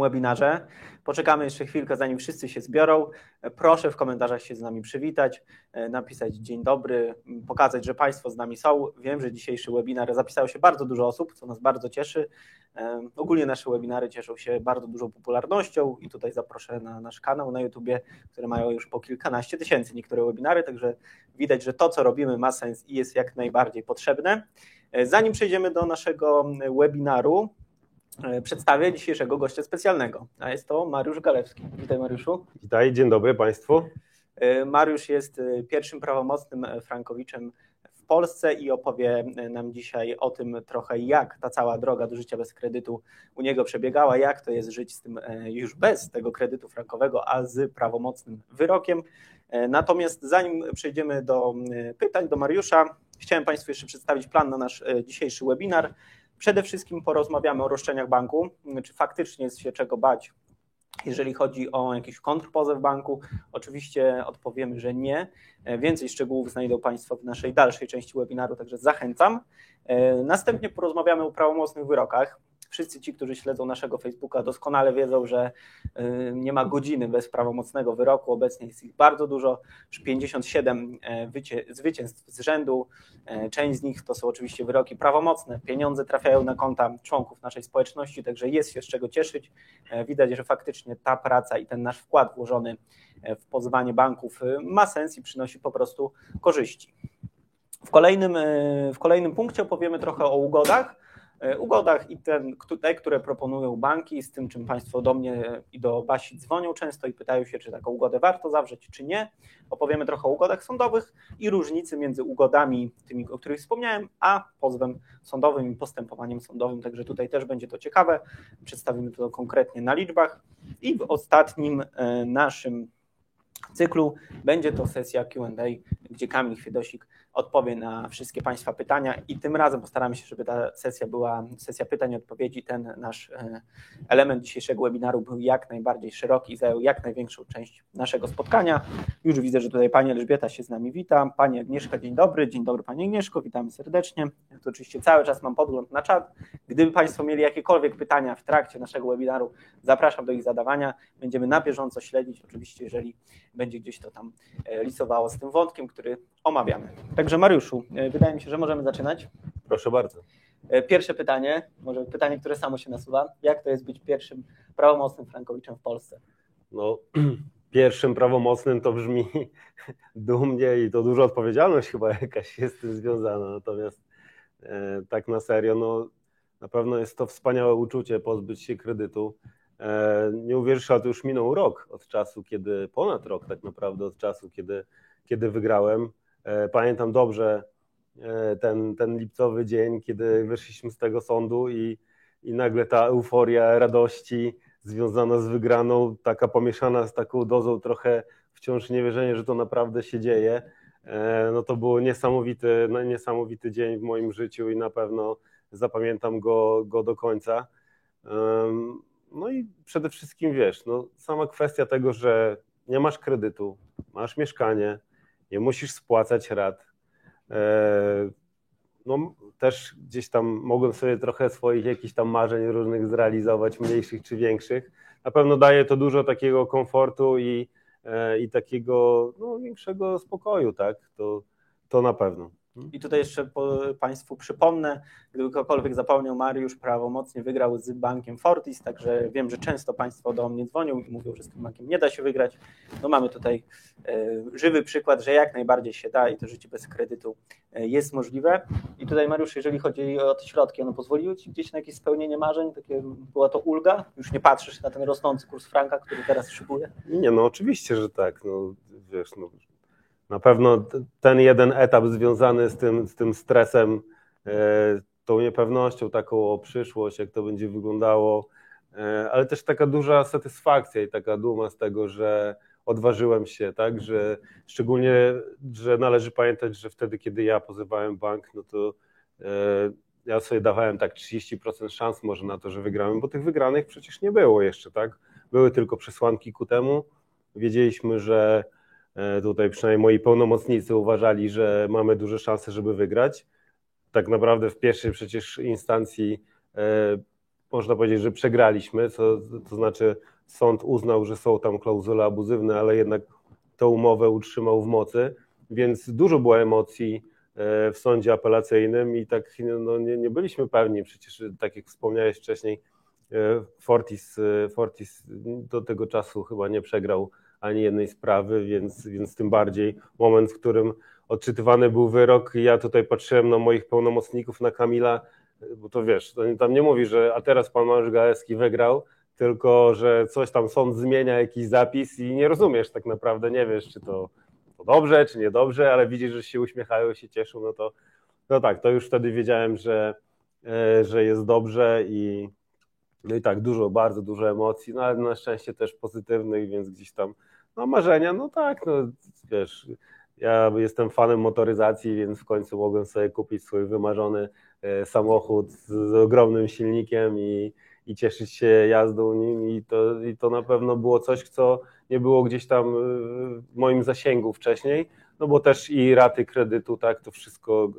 webinarze. Poczekamy jeszcze chwilkę, zanim wszyscy się zbiorą. Proszę w komentarzach się z nami przywitać, e, napisać dzień dobry, pokazać, że Państwo z nami są. Wiem, że dzisiejszy webinar zapisało się bardzo dużo osób, co nas bardzo cieszy. E, ogólnie nasze webinary cieszą się bardzo dużą popularnością i tutaj zaproszę na nasz kanał na YouTubie, które mają już po kilkanaście tysięcy niektóre webinary, także widać, że to, co robimy ma sens i jest jak najbardziej potrzebne. E, zanim przejdziemy do naszego webinaru, przedstawię dzisiejszego gościa specjalnego, a jest to Mariusz Galewski. Witaj Mariuszu. Witaj, dzień dobry Państwu. E, Mariusz jest e, pierwszym prawomocnym frankowiczem w Polsce i opowie nam dzisiaj o tym trochę, jak ta cała droga do życia bez kredytu u niego przebiegała, jak to jest żyć z tym już bez tego kredytu frankowego, a z prawomocnym wyrokiem. Natomiast zanim przejdziemy do pytań do Mariusza, chciałem Państwu jeszcze przedstawić plan na nasz dzisiejszy webinar. Przede wszystkim porozmawiamy o roszczeniach banku, czy faktycznie jest się czego bać, jeżeli chodzi o jakiś kontrpozew banku. Oczywiście odpowiemy, że nie. Więcej szczegółów znajdą Państwo w naszej dalszej części webinaru, także zachęcam. Następnie porozmawiamy o prawomocnych wyrokach. Wszyscy ci, którzy śledzą naszego Facebooka, doskonale wiedzą, że y, nie ma godziny bez prawomocnego wyroku. Obecnie jest ich bardzo dużo, już 57 e, zwycięstw z rzędu. E, część z nich to są oczywiście wyroki prawomocne. Pieniądze trafiają na konta członków naszej społeczności, także jest się z czego cieszyć. E, widać, że faktycznie ta praca i ten nasz wkład włożony w pozwanie banków ma sens i przynosi po prostu korzyści. W kolejnym, w kolejnym punkcie opowiemy trochę o ugodach ugodach i ten, te, które proponują banki, z tym, czym Państwo do mnie i do Basi dzwonią często i pytają się, czy taką ugodę warto zawrzeć, czy nie. Opowiemy trochę o ugodach sądowych i różnicy między ugodami, tymi, o których wspomniałem, a pozwem sądowym i postępowaniem sądowym. Także tutaj też będzie to ciekawe. Przedstawimy to konkretnie na liczbach. I w ostatnim e, naszym cyklu będzie to sesja QA, gdzie Kamil Chwiedosik odpowie na wszystkie Państwa pytania i tym razem postaramy się, żeby ta sesja była sesja pytań i odpowiedzi. Ten nasz e, element dzisiejszego webinaru był jak najbardziej szeroki i zajął jak największą część naszego spotkania. Już widzę, że tutaj Pani Elżbieta się z nami wita. Pani Agnieszka, dzień dobry. Dzień dobry Pani Agnieszko, witamy serdecznie. To oczywiście cały czas mam podgląd na czat. Gdyby Państwo mieli jakiekolwiek pytania w trakcie naszego webinaru, zapraszam do ich zadawania. Będziemy na bieżąco śledzić, oczywiście jeżeli będzie gdzieś to tam e, lisowało z tym wątkiem, który omawiamy. Także Mariuszu, e, wydaje mi się, że możemy zaczynać. Proszę bardzo. E, pierwsze pytanie, może pytanie, które samo się nasuwa. Jak to jest być pierwszym prawomocnym frankowiczem w Polsce? No, pierwszym prawomocnym to brzmi dumnie i to duża odpowiedzialność chyba jakaś jest z tym związana. Natomiast e, tak na serio, no na pewno jest to wspaniałe uczucie pozbyć się kredytu. E, nie uwierzysz, ale to już minął rok od czasu, kiedy, ponad rok tak naprawdę od czasu, kiedy, kiedy wygrałem. E, pamiętam dobrze e, ten, ten lipcowy dzień, kiedy wyszliśmy z tego sądu i, i nagle ta euforia radości związana z wygraną, taka pomieszana z taką dozą trochę wciąż niewierzenia, że to naprawdę się dzieje. E, no to był niesamowity, no niesamowity dzień w moim życiu i na pewno zapamiętam go, go do końca. No i przede wszystkim wiesz, no sama kwestia tego, że nie masz kredytu, masz mieszkanie, nie musisz spłacać rat. E, no, też gdzieś tam mogłem sobie trochę swoich jakichś tam marzeń różnych zrealizować, mniejszych czy większych. Na pewno daje to dużo takiego komfortu i, e, i takiego no, większego spokoju, tak? To, to na pewno. I tutaj jeszcze Państwu przypomnę, gdyby ktokolwiek zapomniał, Mariusz prawomocnie wygrał z bankiem Fortis, także wiem, że często Państwo do mnie dzwonią i mówią, że z tym bankiem nie da się wygrać. No mamy tutaj e, żywy przykład, że jak najbardziej się da i to życie bez kredytu e, jest możliwe. I tutaj Mariusz, jeżeli chodzi o te środki, one pozwoliły Ci gdzieś na jakieś spełnienie marzeń? Takie, była to ulga? Już nie patrzysz na ten rosnący kurs franka, który teraz szybuje? Nie, no oczywiście, że tak. No, wiesz, no, na pewno ten jeden etap związany z tym, z tym stresem, e, tą niepewnością taką o przyszłość, jak to będzie wyglądało, e, ale też taka duża satysfakcja i taka duma z tego, że odważyłem się, tak, że szczególnie, że należy pamiętać, że wtedy, kiedy ja pozywałem bank, no to e, ja sobie dawałem tak 30% szans może na to, że wygrałem, bo tych wygranych przecież nie było jeszcze, tak? Były tylko przesłanki ku temu. Wiedzieliśmy, że tutaj przynajmniej moi pełnomocnicy uważali, że mamy duże szanse, żeby wygrać. Tak naprawdę w pierwszej przecież instancji e, można powiedzieć, że przegraliśmy, co, to znaczy sąd uznał, że są tam klauzule abuzywne, ale jednak tę umowę utrzymał w mocy, więc dużo było emocji e, w sądzie apelacyjnym i tak no, nie, nie byliśmy pewni, przecież tak jak wspomniałeś wcześniej, e, Fortis, e, Fortis do tego czasu chyba nie przegrał ani jednej sprawy, więc, więc tym bardziej moment, w którym odczytywany był wyrok, ja tutaj patrzyłem na moich pełnomocników, na Kamila, bo to wiesz, tam nie mówi, że a teraz pan Mariusz Gałeski wygrał, tylko że coś tam sąd zmienia, jakiś zapis i nie rozumiesz tak naprawdę, nie wiesz, czy to, to dobrze, czy niedobrze, ale widzisz, że się uśmiechają, się cieszą, no to no tak, to już wtedy wiedziałem, że, e, że jest dobrze i no i tak, dużo, bardzo dużo emocji, no ale na szczęście też pozytywnych, więc gdzieś tam, no marzenia, no tak, no wiesz, ja jestem fanem motoryzacji, więc w końcu mogłem sobie kupić swój wymarzony e, samochód z ogromnym silnikiem i, i cieszyć się jazdą nim i to, i to na pewno było coś, co nie było gdzieś tam e, w moim zasięgu wcześniej, no bo też i raty kredytu, tak, to wszystko,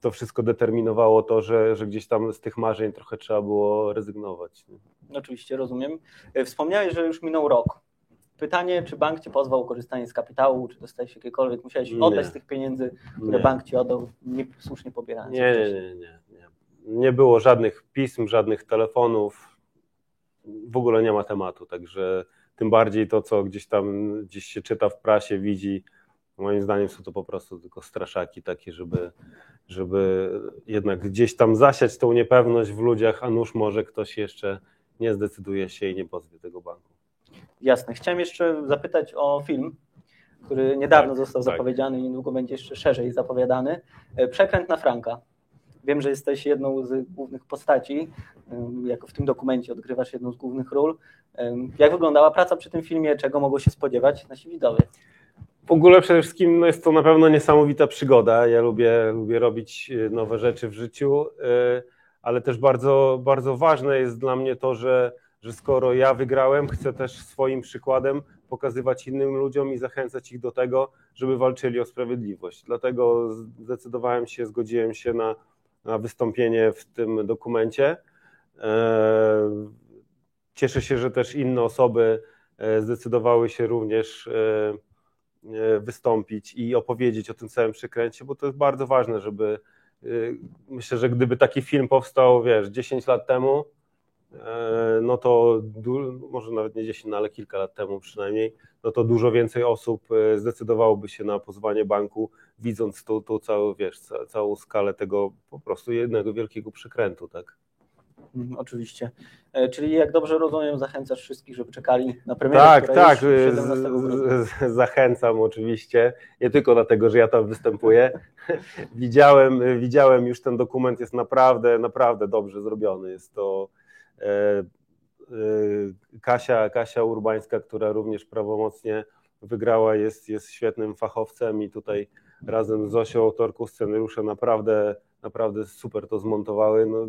to wszystko determinowało to, że, że gdzieś tam z tych marzeń trochę trzeba było rezygnować. Oczywiście, rozumiem. E, wspomniałeś, że już minął rok. Pytanie, czy bank Cię pozwał o korzystanie z kapitału, czy dostałeś jakiekolwiek, musiałeś oddać z tych pieniędzy, które nie. bank Ci oddał, słusznie pobierając? Nie, nie, nie, nie, nie. Nie było żadnych pism, żadnych telefonów, w ogóle nie ma tematu, także tym bardziej to, co gdzieś tam gdzieś się czyta w prasie, widzi, moim zdaniem są to po prostu tylko straszaki takie, żeby, żeby jednak gdzieś tam zasiać tą niepewność w ludziach, a nuż może ktoś jeszcze nie zdecyduje się i nie pozwie tego banku. Jasne. Chciałem jeszcze zapytać o film, który niedawno tak, został tak. zapowiedziany i niedługo będzie jeszcze szerzej zapowiadany. E, Przekręt na Franka. Wiem, że jesteś jedną z głównych postaci, jako w tym dokumencie odgrywasz jedną z głównych ról. Jak wyglądała praca przy tym filmie? Czego mogą się spodziewać nasi widzowie? W ogóle przede wszystkim no jest to na pewno niesamowita przygoda. Ja lubię, lubię robić e, nowe rzeczy w życiu, e, ale też bardzo, bardzo ważne jest dla mnie to, że że skoro ja wygrałem, chcę też swoim przykładem pokazywać innym ludziom i zachęcać ich do tego, żeby walczyli o sprawiedliwość. Dlatego zdecydowałem się, zgodziłem się na, na wystąpienie w tym dokumencie. E, cieszę się, że też inne osoby e, zdecydowały się również e, wystąpić i opowiedzieć o tym całym przekręcie, bo to jest bardzo ważne, żeby myślę, że gdyby taki film powstał, wiesz, 10 lat temu, no to może nawet nie 10, no ale kilka lat temu przynajmniej, no to dużo więcej osób e, zdecydowałoby się na pozwanie banku, widząc tą, tą całą, wiesz, całą skalę tego po prostu jednego wielkiego przekrętu, tak? Mm, oczywiście. E, czyli jak dobrze rozumiem, zachęcasz wszystkich, żeby czekali na premierę. Tak, tak. Zachęcam oczywiście. Nie tylko dlatego, że ja tam występuję. widziałem, widziałem już ten dokument, jest naprawdę, naprawdę dobrze zrobiony. Jest to E, e, Kasia, Kasia Urbańska, która również prawomocnie wygrała, jest, jest świetnym fachowcem i tutaj razem z Zosią, autorką scenariusza, naprawdę, naprawdę super to zmontowały. No,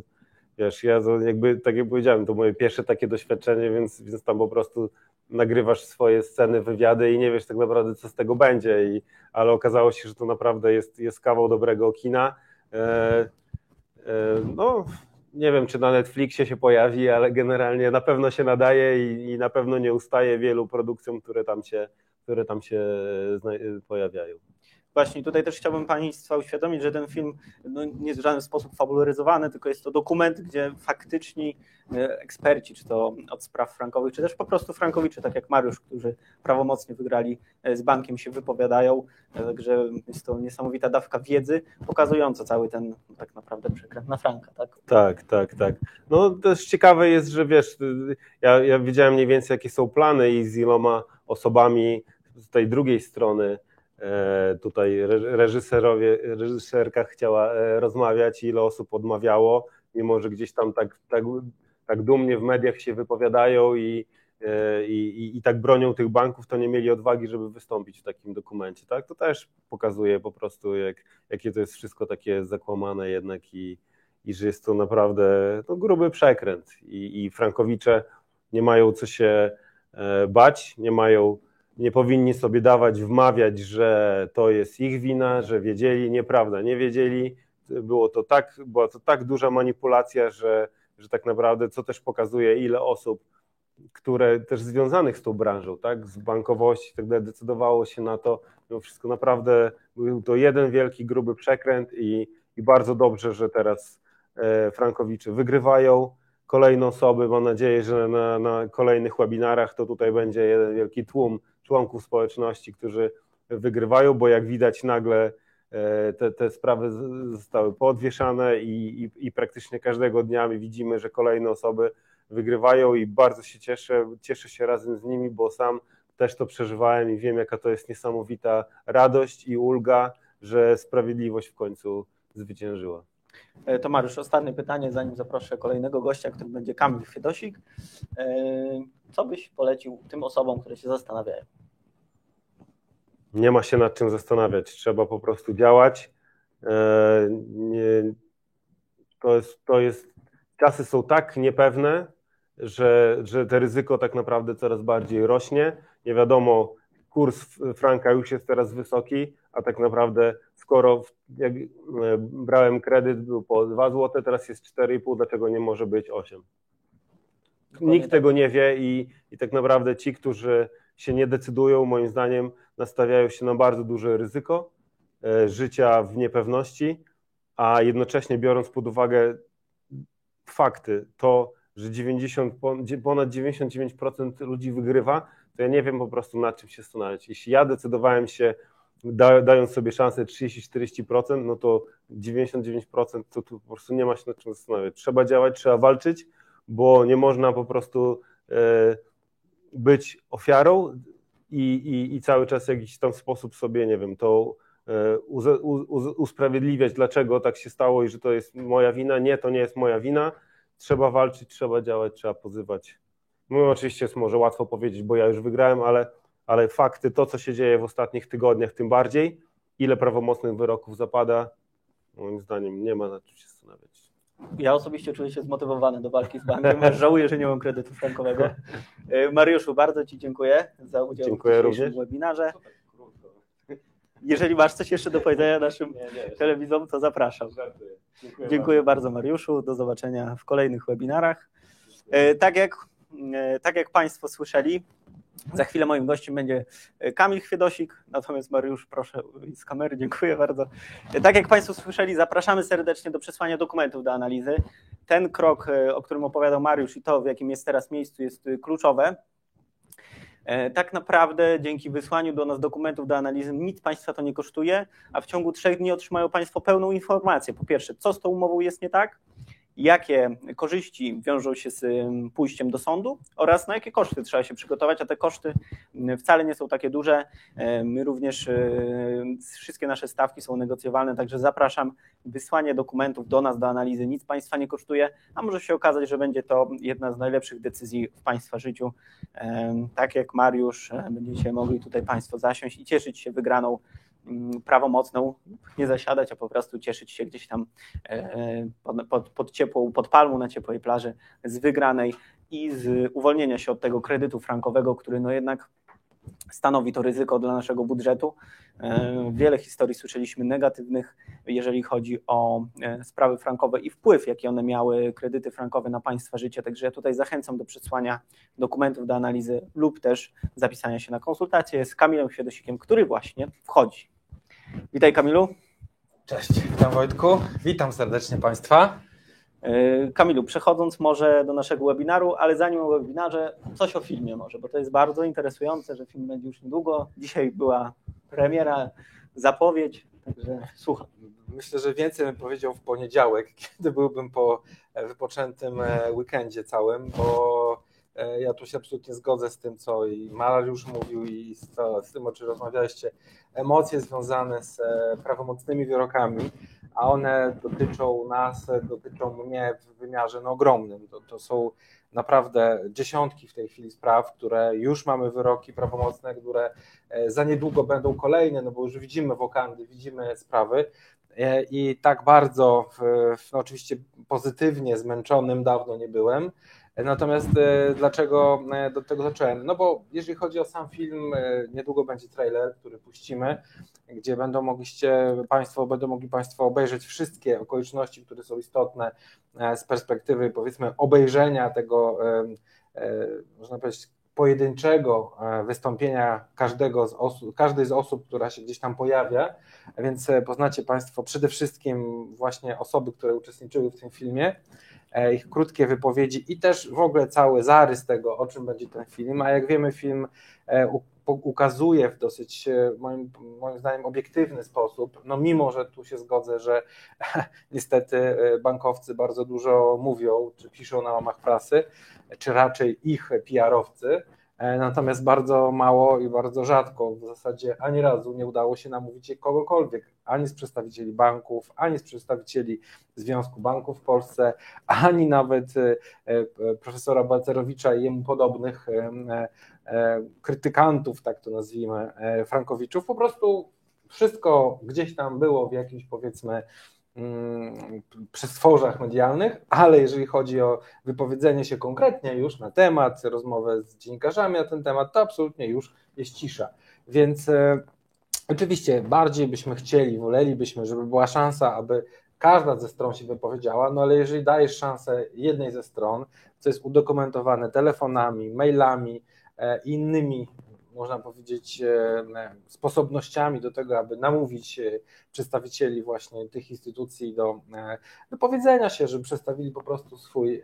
wiesz, ja jakby, tak jak powiedziałem, to moje pierwsze takie doświadczenie, więc, więc tam po prostu nagrywasz swoje sceny, wywiady i nie wiesz tak naprawdę, co z tego będzie, I, ale okazało się, że to naprawdę jest, jest kawał dobrego kina. E, e, no, nie wiem, czy na Netflixie się pojawi, ale generalnie na pewno się nadaje i, i na pewno nie ustaje wielu produkcjom, które tam się, które tam się pojawiają. Właśnie tutaj też chciałbym Państwa uświadomić, że ten film no, nie jest w żaden sposób fabularyzowany, tylko jest to dokument, gdzie faktyczni e, eksperci, czy to od spraw frankowych, czy też po prostu frankowicze, tak jak Mariusz, którzy prawomocnie wygrali e, z bankiem, się wypowiadają. E, także jest to niesamowita dawka wiedzy, pokazująca cały ten tak naprawdę przekręt na franka. Tak, tak, tak. tak. No też ciekawe jest, że wiesz, ja, ja wiedziałem mniej więcej, jakie są plany i z iloma osobami z tej drugiej strony tutaj reżyserowie, reżyserka chciała e, rozmawiać, ile osób odmawiało, mimo że gdzieś tam tak, tak, tak dumnie w mediach się wypowiadają i, e, i, i tak bronią tych banków, to nie mieli odwagi, żeby wystąpić w takim dokumencie. Tak? To też pokazuje po prostu, jak, jakie to jest wszystko takie zakłamane jednak i, i że jest to naprawdę no, gruby przekręt. I, I Frankowicze nie mają co się bać, nie mają nie powinni sobie dawać, wmawiać, że to jest ich wina, że wiedzieli, nieprawda, nie wiedzieli. Było to tak, była to tak duża manipulacja, że, że tak naprawdę, co też pokazuje, ile osób, które też związanych z tą branżą, tak, z bankowości, tak dalej, decydowało się na to, mimo wszystko naprawdę był to jeden wielki, gruby przekręt i, i bardzo dobrze, że teraz e, Frankowicze wygrywają, kolejne osoby, mam nadzieję, że na, na kolejnych webinarach to tutaj będzie jeden wielki tłum członków społeczności, którzy wygrywają, bo jak widać nagle e, te, te sprawy zostały podwieszane i, i, i praktycznie każdego dnia widzimy, że kolejne osoby wygrywają i bardzo się cieszę, cieszę się razem z nimi, bo sam też to przeżywałem i wiem, jaka to jest niesamowita radość i ulga, że sprawiedliwość w końcu zwyciężyła. E, to Mariusz, ostatnie pytanie, zanim zaproszę kolejnego gościa, którym będzie Kamil Chwiedosik. E, co byś polecił tym osobom, które się zastanawiają? Nie ma się nad czym zastanawiać, trzeba po prostu działać. E, to jest, to jest, czasy są tak niepewne, że, że to ryzyko tak naprawdę coraz bardziej rośnie. Nie wiadomo, kurs franka już jest teraz wysoki, a tak naprawdę skoro jak e, brałem kredyt był po 2 zł, teraz jest 4,5, dlaczego nie może być 8? Nikt tak. tego nie wie i, i tak naprawdę ci, którzy się nie decydują, moim zdaniem nastawiają się na bardzo duże ryzyko e, życia w niepewności, a jednocześnie biorąc pod uwagę fakty, to, że 90, ponad 99% ludzi wygrywa, to ja nie wiem po prostu nad czym się zastanawiać. Jeśli ja decydowałem się, da, dając sobie szansę 30-40%, no to 99% to tu po prostu nie ma się nad czym zastanawiać. Trzeba działać, trzeba walczyć, bo nie można po prostu e, być ofiarą i, i, i cały czas w jakiś tam sposób sobie, nie wiem, to e, usprawiedliwiać, dlaczego tak się stało i że to jest moja wina. Nie, to nie jest moja wina. Trzeba walczyć, trzeba działać, trzeba pozywać no oczywiście jest może łatwo powiedzieć, bo ja już wygrałem, ale, ale fakty, to co się dzieje w ostatnich tygodniach, tym bardziej, ile prawomocnych wyroków zapada, moim zdaniem nie ma na czym się zastanawiać. Ja osobiście czuję się zmotywowany do walki z bankiem. Żałuję, że nie mam kredytu frankowego. E, Mariuszu, bardzo Ci dziękuję za udział dziękuję w dzisiejszym również. webinarze. Jeżeli masz coś jeszcze do powiedzenia naszym telewizom, to zapraszam. Dziękuję, dziękuję bardzo. bardzo Mariuszu. Do zobaczenia w kolejnych webinarach. E, tak jak E, tak jak Państwo słyszeli, za chwilę moim gościem będzie e, Kamil Chwiedosik, natomiast Mariusz, proszę z kamery, dziękuję bardzo. E, tak jak Państwo słyszeli, zapraszamy serdecznie do przesłania dokumentów do analizy. Ten krok, o którym opowiadał Mariusz i to, w jakim jest teraz miejscu, jest kluczowe. Tak naprawdę dzięki wysłaniu do nas dokumentów do analizy nic Państwa to nie kosztuje, a w ciągu trzech dni otrzymają Państwo pełną informację. Po pierwsze, co z tą umową jest nie tak, jakie korzyści wiążą się z pójściem do sądu oraz na jakie koszty trzeba się przygotować, a te koszty wcale nie są takie duże. My również wszystkie nasze stawki są negocjowalne, także zapraszam. Wysłanie dokumentów do nas do analizy nic Państwa nie kosztuje, a może się okazać, że będzie to jedna z najlepszych decyzji w Państwa życiu. Tak jak Mariusz, będziecie mogli tutaj Państwo zasiąść i cieszyć się wygraną prawomocną, nie zasiadać, a po prostu cieszyć się gdzieś tam e, pod, pod, pod ciepłą, pod palmą na ciepłej plaży z wygranej i z uwolnienia się od tego kredytu frankowego, który no jednak stanowi to ryzyko dla naszego budżetu. E, wiele historii słyszeliśmy negatywnych, jeżeli chodzi o e, sprawy frankowe i wpływ, jaki one miały, kredyty frankowe na państwa życie. Także ja tutaj zachęcam do przesłania dokumentów do analizy lub też zapisania się na konsultację z Kamilem Świedosikiem, który właśnie wchodzi. Witaj Kamilu. Cześć, witam Wojtku. Witam serdecznie Państwa. E, Kamilu, przechodząc może do naszego webinaru, ale zanim o webinarze, coś o filmie może, bo to jest bardzo interesujące, że film będzie już niedługo. Dzisiaj była premiera, zapowiedź, także słucham. Myślę, że więcej bym powiedział w poniedziałek, kiedy byłbym po wypoczętym e, weekendzie całym, bo ja tu się absolutnie zgodzę z tym, co i Mariusz mówił i z, to, z tym, o czym rozmawialiście. Emocje związane z prawomocnymi wyrokami a one dotyczą nas, dotyczą mnie w wymiarze no, ogromnym. To, to są naprawdę dziesiątki w tej chwili spraw, które już mamy wyroki prawomocne, które e, za niedługo będą kolejne, no bo już widzimy wokandy, widzimy sprawy e, i tak bardzo, w, no oczywiście pozytywnie zmęczonym dawno nie byłem Natomiast dlaczego do tego zacząłem? No bo jeżeli chodzi o sam film, niedługo będzie trailer, który puścimy, gdzie będą mogliście Państwo, będą mogli Państwo obejrzeć wszystkie okoliczności, które są istotne z perspektywy powiedzmy obejrzenia tego, można powiedzieć, pojedynczego e, wystąpienia każdego z osób, każdej z osób, która się gdzieś tam pojawia, więc e, poznacie Państwo przede wszystkim właśnie osoby, które uczestniczyły w tym filmie, e, ich krótkie wypowiedzi i też w ogóle cały zarys tego, o czym będzie ten film, a jak wiemy film ukazuje w dosyć moim, moim zdaniem obiektywny sposób, no mimo, że tu się zgodzę, że niestety bankowcy bardzo dużo mówią, czy piszą na łamach prasy, czy raczej ich PR-owcy, e, natomiast bardzo mało i bardzo rzadko, w zasadzie ani razu nie udało się namówić kogokolwiek, ani z przedstawicieli banków, ani z przedstawicieli Związku Banków w Polsce, ani nawet e, e, profesora Balcerowicza i jemu podobnych krytykantów, tak to nazwijmy, Frankowiczów. Po prostu wszystko gdzieś tam było w jakimś powiedzmy przestworzach medialnych, ale jeżeli chodzi o wypowiedzenie się konkretnie już na temat, rozmowę z dziennikarzami na ten temat, to absolutnie już jest cisza. Więc e, oczywiście bardziej byśmy chcieli, wolelibyśmy, żeby była szansa, aby każda ze stron się wypowiedziała, no ale jeżeli dajesz szansę jednej ze stron, co jest udokumentowane telefonami, mailami, e, innymi można powiedzieć, e, sposobnościami do tego, aby namówić e, przedstawicieli właśnie tych instytucji do wypowiedzenia e, się, żeby przedstawili po prostu swój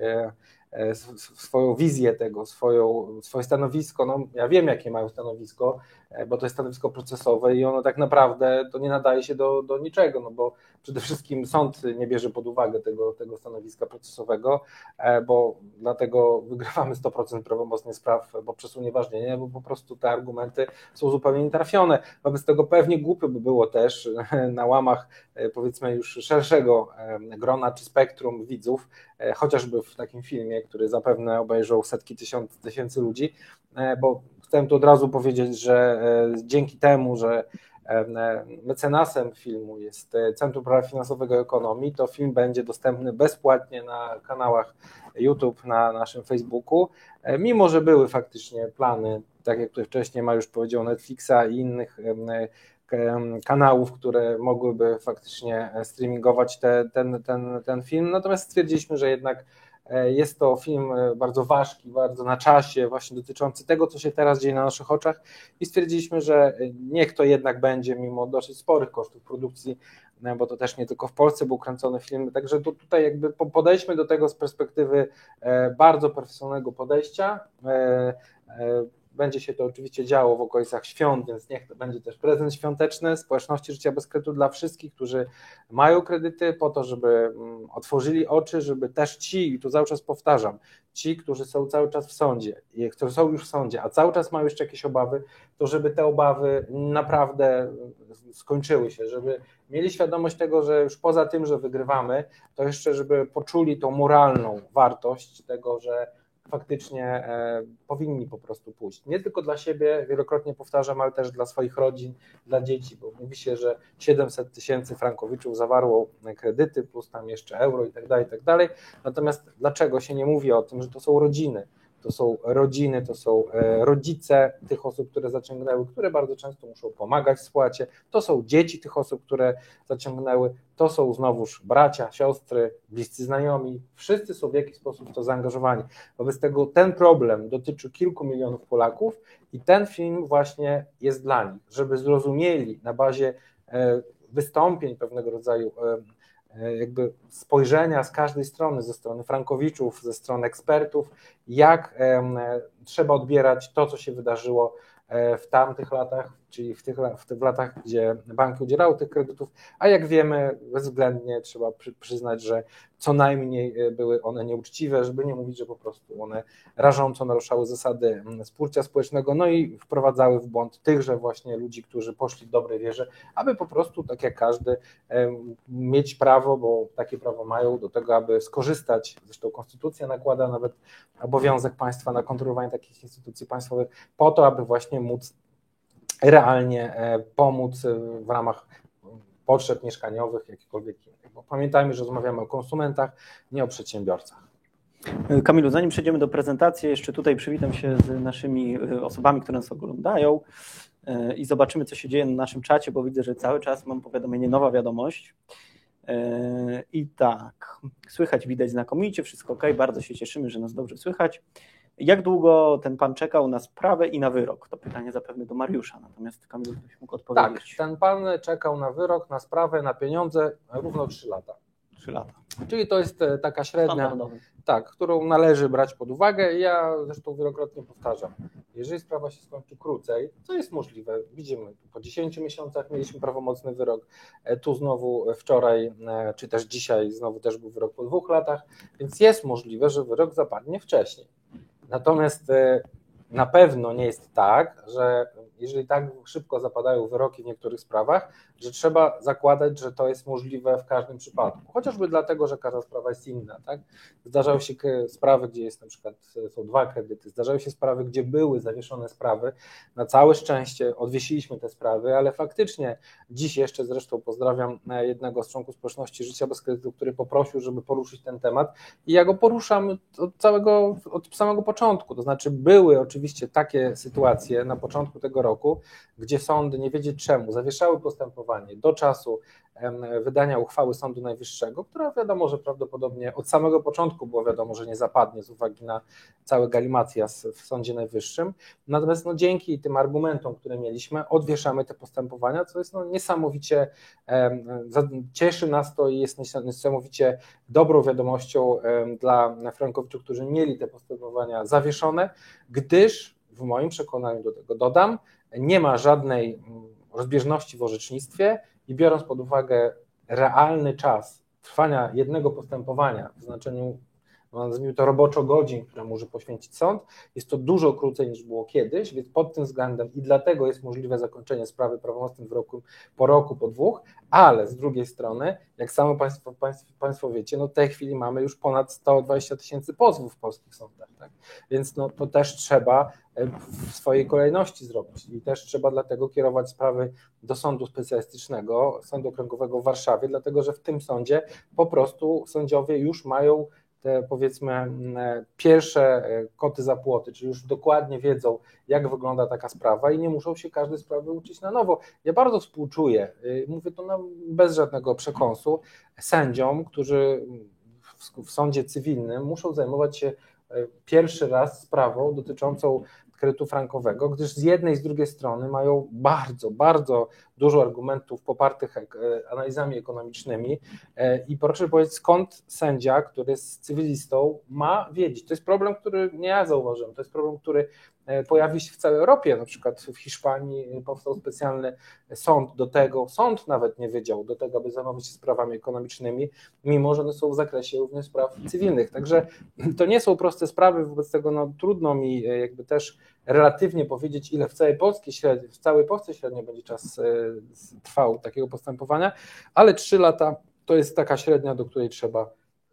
E, swoją wizję tego, swoją, swoje stanowisko. No, ja wiem, jakie mają stanowisko, e, bo to jest stanowisko procesowe i ono tak naprawdę to nie nadaje się do, do niczego, no bo przede wszystkim sąd nie bierze pod uwagę tego, tego stanowiska procesowego, e, bo dlatego wygrywamy 100% prawomocnych spraw, bo przez unieważnienie, bo po prostu te argumenty są zupełnie nietrafione. Wobec tego pewnie głupio by było też na łamach powiedzmy już szerszego grona czy spektrum widzów, chociażby w takim filmie, który zapewne obejrzał setki tysiąc, tysięcy ludzi, e, bo tu od razu powiedzieć, że e, dzięki temu, że e, mecenasem filmu jest Centrum Prawa Finansowego i Ekonomii, to film będzie dostępny bezpłatnie na kanałach YouTube, na naszym Facebooku, mimo że były faktycznie plany, tak jak tutaj wcześniej Mariusz powiedział, Netflixa i innych kanałów, które mogłyby faktycznie streamingować te, ten, ten, ten film, natomiast stwierdziliśmy, że jednak E, jest to film e, bardzo ważki, bardzo na czasie, właśnie dotyczący tego, co się teraz dzieje na naszych oczach. I stwierdziliśmy, że e, niech to jednak będzie, mimo dosyć sporych kosztów produkcji, bo to też nie tylko w Polsce był kręcony film, także tutaj jakby podejdźmy do tego z perspektywy bardzo profesjonalnego podejścia, będzie się to oczywiście działo w okolicach świąt, więc niech to będzie też prezent świąteczny społeczności życia bez kredytu dla wszystkich, którzy mają kredyty, po to, żeby mm, otworzyli oczy, żeby też ci, i tu cały czas powtarzam, ci, którzy są cały czas w sądzie, którzy są już w sądzie, a cały czas mają jeszcze jakieś obawy, to żeby te obawy naprawdę skończyły się, żeby mieli świadomość tego, że już poza tym, że wygrywamy, to jeszcze, żeby poczuli tą moralną wartość tego, że faktycznie e, powinni po prostu pójść. Nie tylko dla siebie, wielokrotnie powtarzam, ale też dla swoich rodzin, dla dzieci, bo mówi się, że 700 tysięcy frankowiczów zawarło kredyty, plus tam jeszcze euro i tak dalej, i tak dalej. Natomiast dlaczego się nie mówi o tym, że to są rodziny? To są rodziny, to są e, rodzice tych osób, które zaciągnęły, które bardzo często muszą pomagać w spłacie, to są dzieci tych osób, które zaciągnęły, to są znowuż bracia, siostry, bliscy znajomi, wszyscy są w jakiś sposób w to zaangażowani. Wobec tego ten problem dotyczy kilku milionów Polaków i ten film właśnie jest dla nich, żeby zrozumieli na bazie e, wystąpień pewnego rodzaju e, jakby spojrzenia z każdej strony, ze strony frankowiczów, ze strony ekspertów, jak trzeba odbierać to, co się wydarzyło e, w tamtych latach, czyli w tych, w tych latach, gdzie banki udzielały tych kredytów, a jak wiemy, bezwzględnie trzeba przy, przyznać, że co najmniej e, były one nieuczciwe, żeby nie mówić, że po prostu one rażąco naruszały zasady współczucia społecznego, no i wprowadzały w błąd tychże właśnie ludzi, którzy poszli w dobrej wierze, aby po prostu, tak jak każdy, mieć prawo, bo takie prawo mają do tego, aby skorzystać, zresztą konstytucja nakłada nawet obowiązek państwa na kontrolowanie takich instytucji państwowych, po to, aby właśnie móc realnie e, pomóc w ramach potrzeb mieszkaniowych, jakichkolwiek innych. Bo pamiętajmy, że rozmawiamy o konsumentach, nie o przedsiębiorcach. Kamilu, zanim przejdziemy do prezentacji, jeszcze tutaj przywitam się z naszymi osobami, które nas oglądają i zobaczymy, co się dzieje na naszym czacie, bo widzę, że cały czas mam powiadomienie, nowa wiadomość. I tak, słychać, widać znakomicie, wszystko ok, bardzo się cieszymy, że nas dobrze słychać. Jak długo ten pan czekał na sprawę i na wyrok? To pytanie zapewne do Mariusza, natomiast Kamil byś mógł odpowiedzieć. Tak, ten pan czekał na wyrok, na sprawę, na pieniądze równo 3 lata. 3 lata. Czyli to jest e, taka średnia, tak, którą należy brać pod uwagę. Ja zresztą wielokrotnie powtarzam, jeżeli sprawa się skończy krócej, co jest możliwe, widzimy, po 10 miesiącach mieliśmy prawomocny wyrok, e, tu znowu wczoraj, e, czy też dzisiaj znowu też był wyrok po dwóch latach, więc jest możliwe, że wyrok zapadnie wcześniej. Natomiast na pewno nie jest tak, że jeżeli tak szybko zapadają wyroki w niektórych sprawach, że trzeba zakładać, że to jest możliwe w każdym przypadku. Chociażby dlatego, że każda sprawa jest inna. Tak? Zdarzały się sprawy, gdzie jest na przykład są dwa kredyty, zdarzały się sprawy, gdzie były zawieszone sprawy. Na całe szczęście odwiesiliśmy te sprawy, ale faktycznie dziś jeszcze zresztą pozdrawiam jednego z członków społeczności Życia bez kredytu, który poprosił, żeby poruszyć ten temat i ja go poruszam od całego, od samego początku. To znaczy były oczywiście takie sytuacje na początku tego roku, gdzie sądy nie wiedzieć czemu zawieszały postępowanie do czasu wydania uchwały Sądu Najwyższego, która wiadomo, że prawdopodobnie od samego początku było wiadomo, że nie zapadnie z uwagi na cały galimatias w Sądzie Najwyższym. Natomiast no, dzięki tym argumentom, które mieliśmy, odwieszamy te postępowania, co jest no, niesamowicie, cieszy nas to i jest niesamowicie dobrą wiadomością dla frankowiczów, którzy mieli te postępowania zawieszone, gdyż w moim przekonaniu do tego dodam, nie ma żadnej mm, rozbieżności w orzecznictwie i biorąc pod uwagę realny czas trwania jednego postępowania w znaczeniu nazwijmy to roboczo godzin, które może poświęcić sąd, jest to dużo krócej niż było kiedyś, więc pod tym względem i dlatego jest możliwe zakończenie sprawy prawomocnym wyroku po roku, po dwóch, ale z drugiej strony, jak samo Państwo, państwo, państwo wiecie, no w tej chwili mamy już ponad 120 tysięcy pozwów w polskich sądach, tak? więc no, to też trzeba e, w swojej kolejności zrobić i też trzeba dlatego kierować sprawy do sądu specjalistycznego, sądu okręgowego w Warszawie, dlatego że w tym sądzie po prostu sędziowie już mają te powiedzmy pierwsze e, koty za płoty, czyli już dokładnie wiedzą, jak wygląda taka sprawa i nie muszą się każdej sprawy uczyć na nowo. Ja bardzo współczuję, y, mówię to bez żadnego przekąsu, sędziom, którzy w sądzie cywilnym muszą zajmować się e, pierwszy raz sprawą dotyczącą kredytu frankowego, gdyż z jednej i z drugiej strony mają bardzo, bardzo dużo argumentów popartych e, analizami ekonomicznymi e, i proszę powiedzieć, skąd sędzia, który jest cywilistą, ma wiedzieć. To jest problem, który nie ja zauważyłem, to jest problem, który pojawi się w całej Europie, na przykład w Hiszpanii powstał specjalny sąd do tego, sąd nawet nie wiedział do tego, aby zajmować się sprawami ekonomicznymi, mimo że one są w zakresie również spraw cywilnych. Także to nie są proste sprawy, wobec tego no, trudno mi jakby też relatywnie powiedzieć, ile w całej Polsce średnio, w całej Polsce średnio będzie czas trwał takiego postępowania, ale trzy lata to jest taka średnia, do której trzeba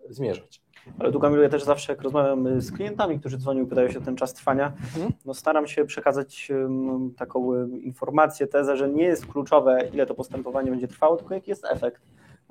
zmierzać. Ale tu Kamilu, ja też zawsze jak rozmawiam z klientami, którzy dzwonią, pytają się o ten czas trwania, mhm. no staram się przekazać taką informację, tezę, że nie jest kluczowe, ile to postępowanie będzie trwało, tylko jaki jest efekt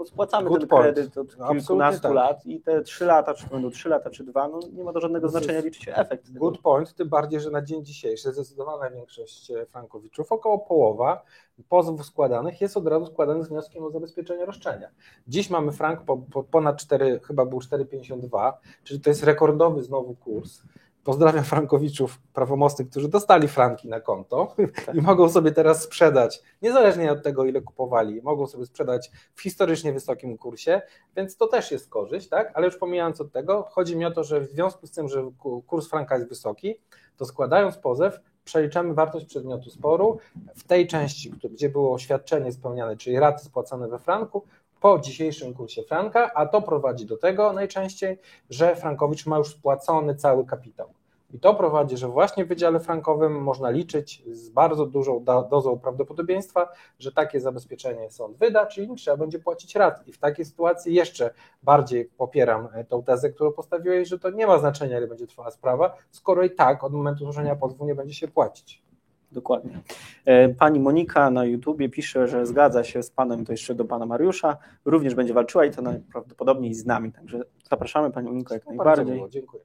spłacamy Good ten point. kredyt od no, kilkunastu tak. lat i te trzy lata, czy będą trzy lata, czy dwa, no nie ma to żadnego znaczenia, liczy się efekt. Good tego. point, tym bardziej, że na dzień dzisiejszy zdecydowana większość e, frankowiczów, około połowa pozwów składanych jest od razu składanych z wnioskiem o zabezpieczenie roszczenia. Dziś mamy frank po, po ponad 4, chyba był 4,52, czyli to jest rekordowy znowu kurs. Pozdrawiam frankowiczów prawomocnych, którzy dostali franki na konto i mogą sobie teraz sprzedać, niezależnie od tego, ile kupowali, mogą sobie sprzedać w historycznie wysokim kursie, więc to też jest korzyść, tak? Ale już pomijając od tego, chodzi mi o to, że w związku z tym, że kurs franka jest wysoki, to składając pozew, przeliczamy wartość przedmiotu sporu w tej części, gdzie było oświadczenie spełniane, czyli raty spłacane we franku, po dzisiejszym kursie franka, a to prowadzi do tego najczęściej, że Frankowicz ma już spłacony cały kapitał. I to prowadzi, że właśnie w Wydziale Frankowym można liczyć z bardzo dużą dozą prawdopodobieństwa, że takie zabezpieczenie sąd wyda, czyli trzeba będzie płacić rat. I w takiej sytuacji jeszcze bardziej popieram e, tą tezę, którą postawiłeś, że to nie ma znaczenia, ile będzie trwała sprawa, skoro i tak od momentu złożenia pozwu nie będzie się płacić. Dokładnie. E, pani Monika na YouTubie pisze, że zgadza się z panem, to jeszcze do pana Mariusza, również będzie walczyła i to najprawdopodobniej z nami. Także zapraszamy panią Moniko jak najbardziej. Miło, dziękuję.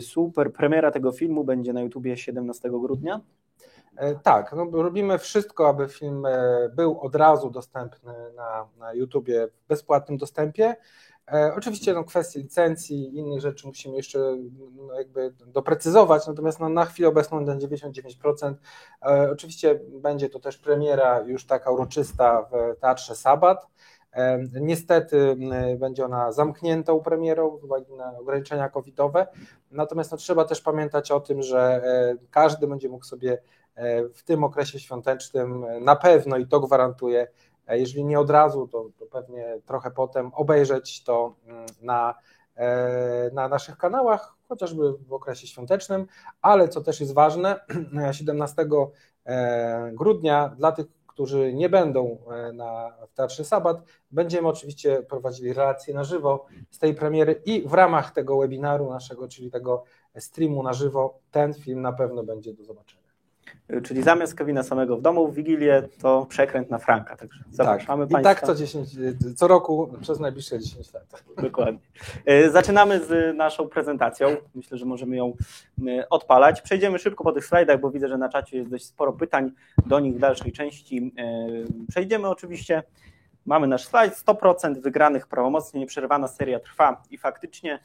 Super. Premiera tego filmu będzie na YouTubie 17 grudnia. E, tak, no, robimy wszystko, aby film e, był od razu dostępny na, na YouTubie w bezpłatnym dostępie. E, oczywiście no, kwestie licencji i innych rzeczy musimy jeszcze no, jakby doprecyzować, natomiast no, na chwilę obecną na 99%. E, oczywiście będzie to też premiera już taka uroczysta w Teatrze Sabat. E, niestety będzie ona zamkniętą premierą z uwagi na ograniczenia covidowe, natomiast no, trzeba też pamiętać o tym, że każdy będzie mógł sobie w tym okresie świątecznym na pewno i to gwarantuje jeżeli nie od razu, to, to pewnie trochę potem obejrzeć to mm, na, e, na naszych kanałach, chociażby w okresie świątecznym, ale co też jest ważne, 17 e, grudnia dla tych, którzy nie będą e, na, w Teatrze Sabat, będziemy oczywiście prowadzili relacje na żywo z tej premiery i w ramach tego webinaru naszego, czyli tego streamu na żywo, ten film na pewno będzie do zobaczenia. Czyli zamiast Kevina samego w domu w Wigilię to przekręt na Franka. Także zapraszamy tak. I Państwa. Tak co, 10, co roku przez najbliższe 10 lat. Dokładnie. E, zaczynamy z naszą prezentacją. Myślę, że możemy ją odpalać. Przejdziemy szybko po tych slajdach, bo widzę, że na czacie jest dość sporo pytań do nich w dalszej części. Przejdziemy oczywiście. Mamy nasz slajd. 100% wygranych prawomocnie, nieprzerwana seria trwa i faktycznie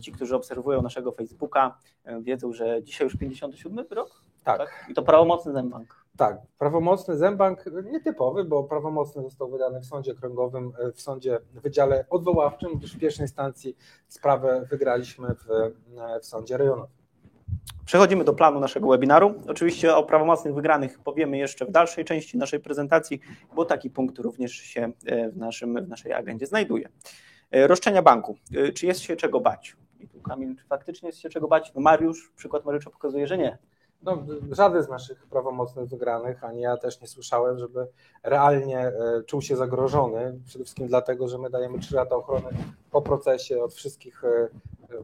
ci, którzy obserwują naszego Facebooka, wiedzą, że dzisiaj już 57 rok tak. tak. I to prawomocny zembank. Tak, prawomocny zembank, nietypowy, bo prawomocny został wydany w sądzie okręgowym, e, w sądzie w Wydziale Odwoławczym, gdyż w pierwszej instancji sprawę wygraliśmy w, e, w sądzie rejonowym. Przechodzimy do planu naszego webinaru. Oczywiście o prawomocnych wygranych powiemy jeszcze w dalszej części naszej prezentacji, bo taki punkt również się e, w, naszym, w naszej agendzie znajduje. Roszczenia banku. Czy jest się czego bać? I tu Kamil, czy faktycznie jest się czego bać? No Mariusz, przykład Mariusza pokazuje, że nie. No, żaden z naszych prawomocnych wygranych, ani ja też nie słyszałem, żeby realnie e, czuł się zagrożony. Przede wszystkim dlatego, że my dajemy 3 lata ochrony po procesie od wszystkich, e, e,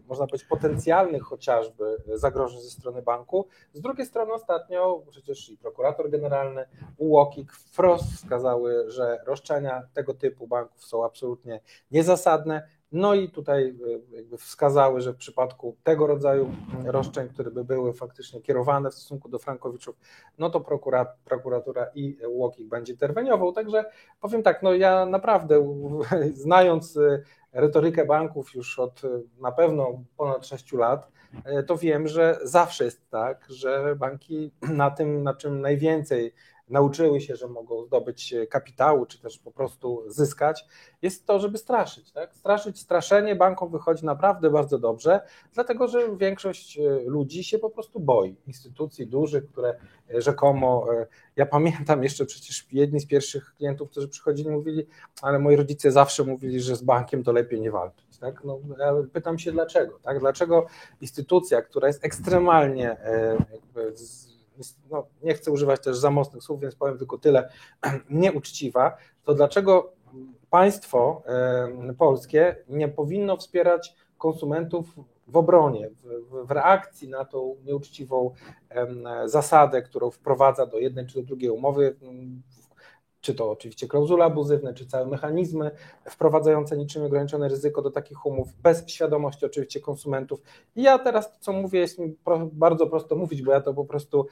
można powiedzieć, potencjalnych chociażby zagrożeń ze strony banku. Z drugiej strony ostatnio przecież i prokurator generalny, UOKiK wprost wskazały, że roszczenia tego typu banków są absolutnie niezasadne. No i tutaj e, jakby wskazały, że w przypadku tego rodzaju roszczeń, które by były faktycznie kierowane w stosunku do frankowiczów, no to prokuratura i UOKiK będzie interweniował. Także powiem tak, no ja naprawdę znając e, retorykę banków już od e, na pewno ponad 6 lat, to wiem, że zawsze jest tak, że banki na tym, na czym najwięcej nauczyły się, że mogą zdobyć kapitału, czy też po prostu zyskać, jest to, żeby straszyć. Tak? Straszyć, straszenie bankom wychodzi naprawdę bardzo dobrze, dlatego że większość e, ludzi się po prostu boi. Instytucji dużych, które e, rzekomo, e, ja pamiętam jeszcze przecież jedni z pierwszych klientów, którzy przychodzili, mówili, ale moi rodzice zawsze mówili, że z bankiem to lepiej nie walczyć. Tak? No, ja pytam się dlaczego. Tak? Dlaczego instytucja, która jest ekstremalnie jakby no, nie chcę używać też za mocnych słów, więc powiem tylko tyle, nieuczciwa, to dlaczego państwo polskie nie powinno wspierać konsumentów w obronie, w, w, reakcji na tą nieuczciwą zasadę, którą wprowadza do jednej czy do drugiej umowy czy to oczywiście klauzule abuzywne, czy całe mechanizmy wprowadzające niczym ograniczone ryzyko do takich umów, bez świadomości oczywiście konsumentów. I ja teraz to, co mówię, jest mi bardzo prosto mówić, bo ja to po prostu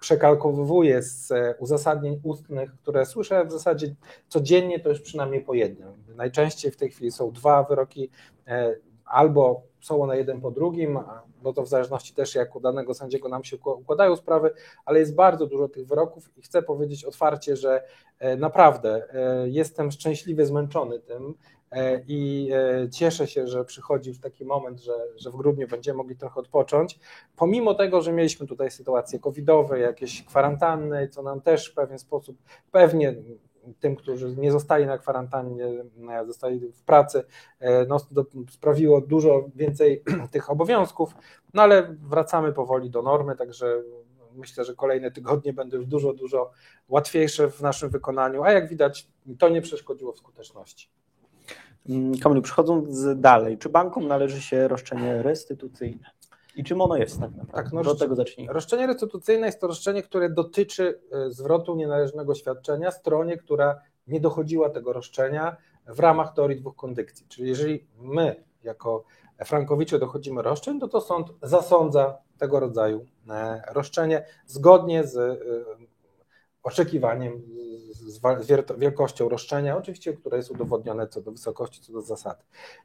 przekalkowuję z e, uzasadnień ustnych, które słyszę w zasadzie codziennie, to już przynajmniej po jednym. Najczęściej w tej chwili są dwa wyroki, e, albo są one jeden po drugim, bo to w zależności też jak u danego sędziego nam się układają sprawy, ale jest bardzo dużo tych wyroków i chcę powiedzieć otwarcie, że e, naprawdę e, jestem szczęśliwie zmęczony tym e, i cieszę się, że przychodzi już taki moment, że, że w grudniu będziemy mogli trochę odpocząć. Pomimo tego, że mieliśmy tutaj sytuacje covidowe, jakieś kwarantanny, co nam też w pewien sposób pewnie tym, którzy nie zostali na kwarantannie, e, zostali w pracy, e, no, sprawiło dużo więcej tych obowiązków, no ale wracamy powoli do normy, także myślę, że kolejne tygodnie będą już dużo, dużo łatwiejsze w naszym wykonaniu, a jak widać, to nie przeszkodziło w skuteczności. Mm, Kamilu, przechodząc dalej, czy bankom należy się roszczenie restytucyjne? I czym ono jest tak naprawdę? Tak, no, od tego zacznijmy. Roszczenie restytucyjne jest to roszczenie, które dotyczy e, zwrotu nienależnego świadczenia stronie, która nie dochodziła tego roszczenia w ramach teorii dwóch kondykcji. Czyli jeżeli my jako frankowicze dochodzimy roszczeń, to to sąd zasądza tego rodzaju e, roszczenie zgodnie z e, oczekiwaniem, z wielkością roszczenia, oczywiście, które jest udowodnione co do wysokości, co do zasady.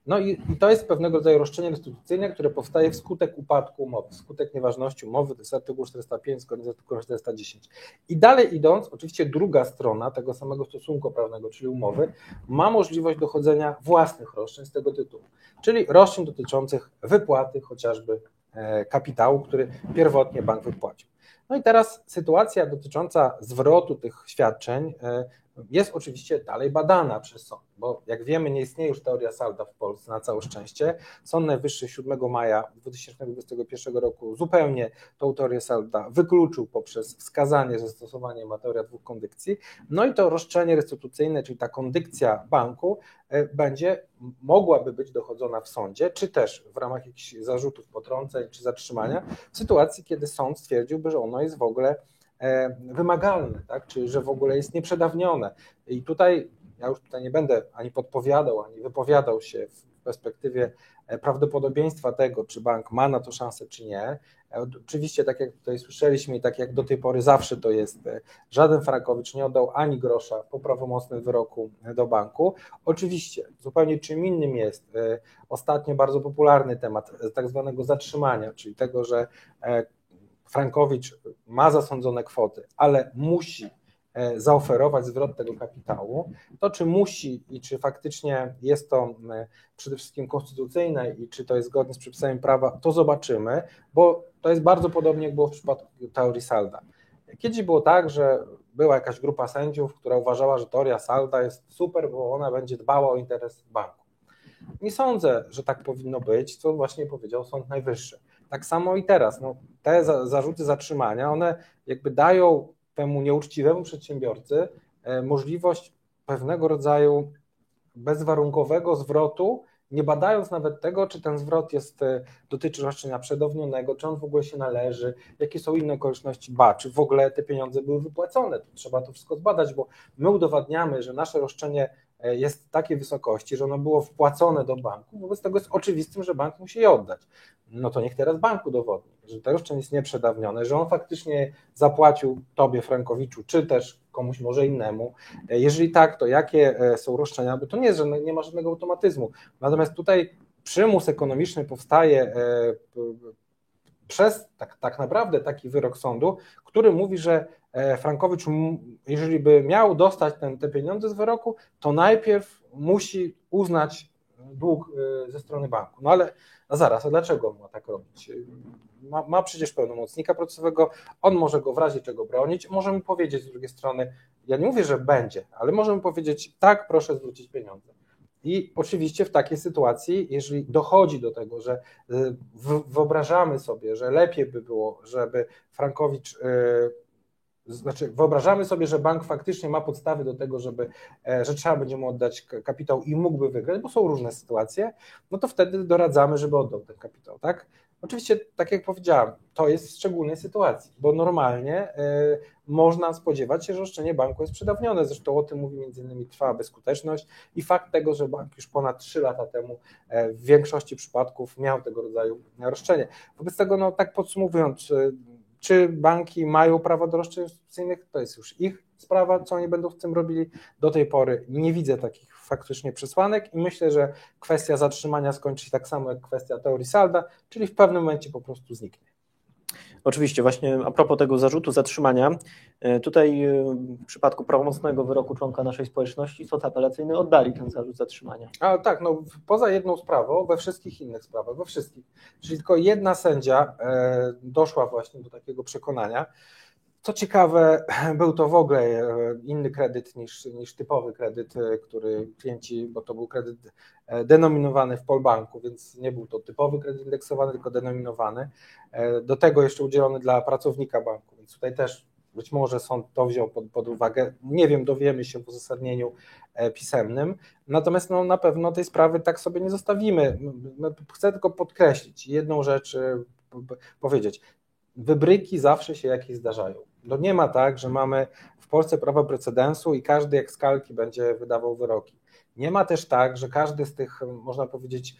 No i, i to jest pewnego rodzaju roszczenie restytucyjne, które powstaje wskutek upadku umowy, wskutek nieważności umowy, to jest artykuł 405 zgodnie z artykułem 410. I dalej idąc, oczywiście druga strona tego samego stosunku prawnego, czyli umowy, ma możliwość dochodzenia własnych roszczeń z tego tytułu, czyli roszczeń dotyczących wypłaty chociażby e, kapitału, który pierwotnie bank wypłacił. No i teraz sytuacja dotycząca zwrotu tych świadczeń e, jest oczywiście dalej badana przez sąd, bo jak wiemy, nie istnieje już teoria salda w Polsce na całe szczęście. Sąd Najwyższy 7 maja 2021 roku zupełnie tą teorię salda wykluczył poprzez wskazanie, że stosowanie ma teoria dwóch kondykcji. No i to roszczenie restytucyjne, czyli ta kondykcja banku, e, będzie mogłaby być dochodzona w sądzie, czy też w ramach jakichś zarzutów potrąceń czy zatrzymania, w sytuacji, kiedy sąd stwierdziłby, że ono jest w ogóle wymagalne, tak? czyli że w ogóle jest nieprzedawnione. I tutaj ja już tutaj nie będę ani podpowiadał, ani wypowiadał się w perspektywie e, prawdopodobieństwa tego, czy bank ma na to szansę, czy nie. E, oczywiście, tak jak tutaj słyszeliśmy i tak jak do tej pory zawsze to jest, żaden Frankowicz nie oddał ani grosza po prawomocnym wyroku do banku. Oczywiście, zupełnie czym innym jest ostatnio bardzo popularny temat tak zwanego zatrzymania, czyli tego, że Frankowicz ma zasądzone kwoty, ale musi e, zaoferować zwrot tego kapitału, to czy musi i czy faktycznie jest to przede wszystkim konstytucyjne i czy to jest zgodne z przepisami prawa, to zobaczymy, bo to jest bardzo podobnie jak było w przypadku teorii Salda. Kiedyś było tak, że była jakaś grupa sędziów, która uważała, że teoria Salda jest super, bo ona będzie dbała o interes banku. Nie sądzę, że tak powinno być, co właśnie powiedział Sąd Najwyższy. Tak samo i teraz. No, te za, zarzuty zatrzymania, one jakby dają temu nieuczciwemu przedsiębiorcy e, możliwość pewnego rodzaju bezwarunkowego zwrotu, nie badając nawet tego, czy ten zwrot jest, e, dotyczy roszczenia przedawnionego, czy on w ogóle się należy, jakie są inne okoliczności, ba, czy w ogóle te pieniądze były wypłacone. To trzeba to wszystko zbadać, bo my udowadniamy, że nasze roszczenie jest takiej wysokości, że ono było wpłacone do banku, wobec tego jest oczywistym, że bank musi je oddać no to niech teraz bank udowodni, że to roszczenie jest nieprzedawnione, że on faktycznie zapłacił tobie, Frankowiczu, czy też komuś może innemu. Jeżeli tak, to jakie e, są roszczenia? Bo to nie jest, że nie ma żadnego automatyzmu. Natomiast tutaj przymus ekonomiczny powstaje e, przez tak, tak naprawdę taki wyrok sądu, który mówi, że e, Frankowicz, jeżeli by miał dostać ten, te pieniądze z wyroku, to najpierw musi uznać dług ze strony banku. No ale no zaraz, a dlaczego ma tak robić? Ma, ma, przecież pełnomocnika procesowego, on może go w razie czego bronić, może mu powiedzieć z drugiej strony, ja nie mówię, że będzie, ale może mu powiedzieć, tak, proszę zwrócić pieniądze. I oczywiście w takiej sytuacji, jeżeli dochodzi do tego, że wyobrażamy sobie, że lepiej by było, żeby Frankowicz znaczy wyobrażamy sobie, że bank faktycznie ma podstawy do tego, żeby, e, że trzeba będzie mu oddać kapitał i mógłby wygrać, bo są różne sytuacje, no to wtedy doradzamy, żeby oddał ten kapitał, tak? Oczywiście, tak jak powiedziałam, to jest w szczególnej sytuacji, bo normalnie y, można spodziewać się, że roszczenie banku jest przedawnione. Zresztą o tym mówi innymi trwała bezskuteczność i fakt tego, że bank już ponad 3 lata temu y, w większości przypadków miał tego rodzaju roszczenie. Wobec tego, no tak podsumowując, y, czy banki mają prawo do roszczeń? To jest już ich sprawa, co oni będą w tym robili. Do tej pory nie widzę takich faktycznie przesłanek i myślę, że kwestia zatrzymania skończy się tak samo jak kwestia teorii salda, czyli w pewnym momencie po prostu zniknie. Oczywiście, właśnie a propos tego zarzutu zatrzymania, e, tutaj e, w przypadku prawomocnego wyroku członka naszej społeczności sąd apelacyjny oddali ten zarzut zatrzymania. A tak, no poza jedną sprawą, we wszystkich innych sprawach, we wszystkich. Czyli tylko jedna sędzia e, doszła właśnie do takiego przekonania, co ciekawe, był to w ogóle e, inny kredyt niż, niż typowy kredyt, e, który klienci, bo to był kredyt e, denominowany w Polbanku, więc nie był to typowy kredyt indeksowany, tylko denominowany. Do tego jeszcze udzielony dla pracownika banku, więc tutaj też być może sąd to wziął pod, pod uwagę. Nie wiem, dowiemy się w uzasadnieniu pisemnym. Natomiast no, na pewno tej sprawy tak sobie nie zostawimy. Chcę tylko podkreślić jedną rzecz powiedzieć. Wybryki zawsze się jakieś zdarzają. No nie ma tak, że mamy w Polsce prawo precedensu i każdy jak skalki będzie wydawał wyroki. Nie ma też tak, że każdy z tych, można powiedzieć,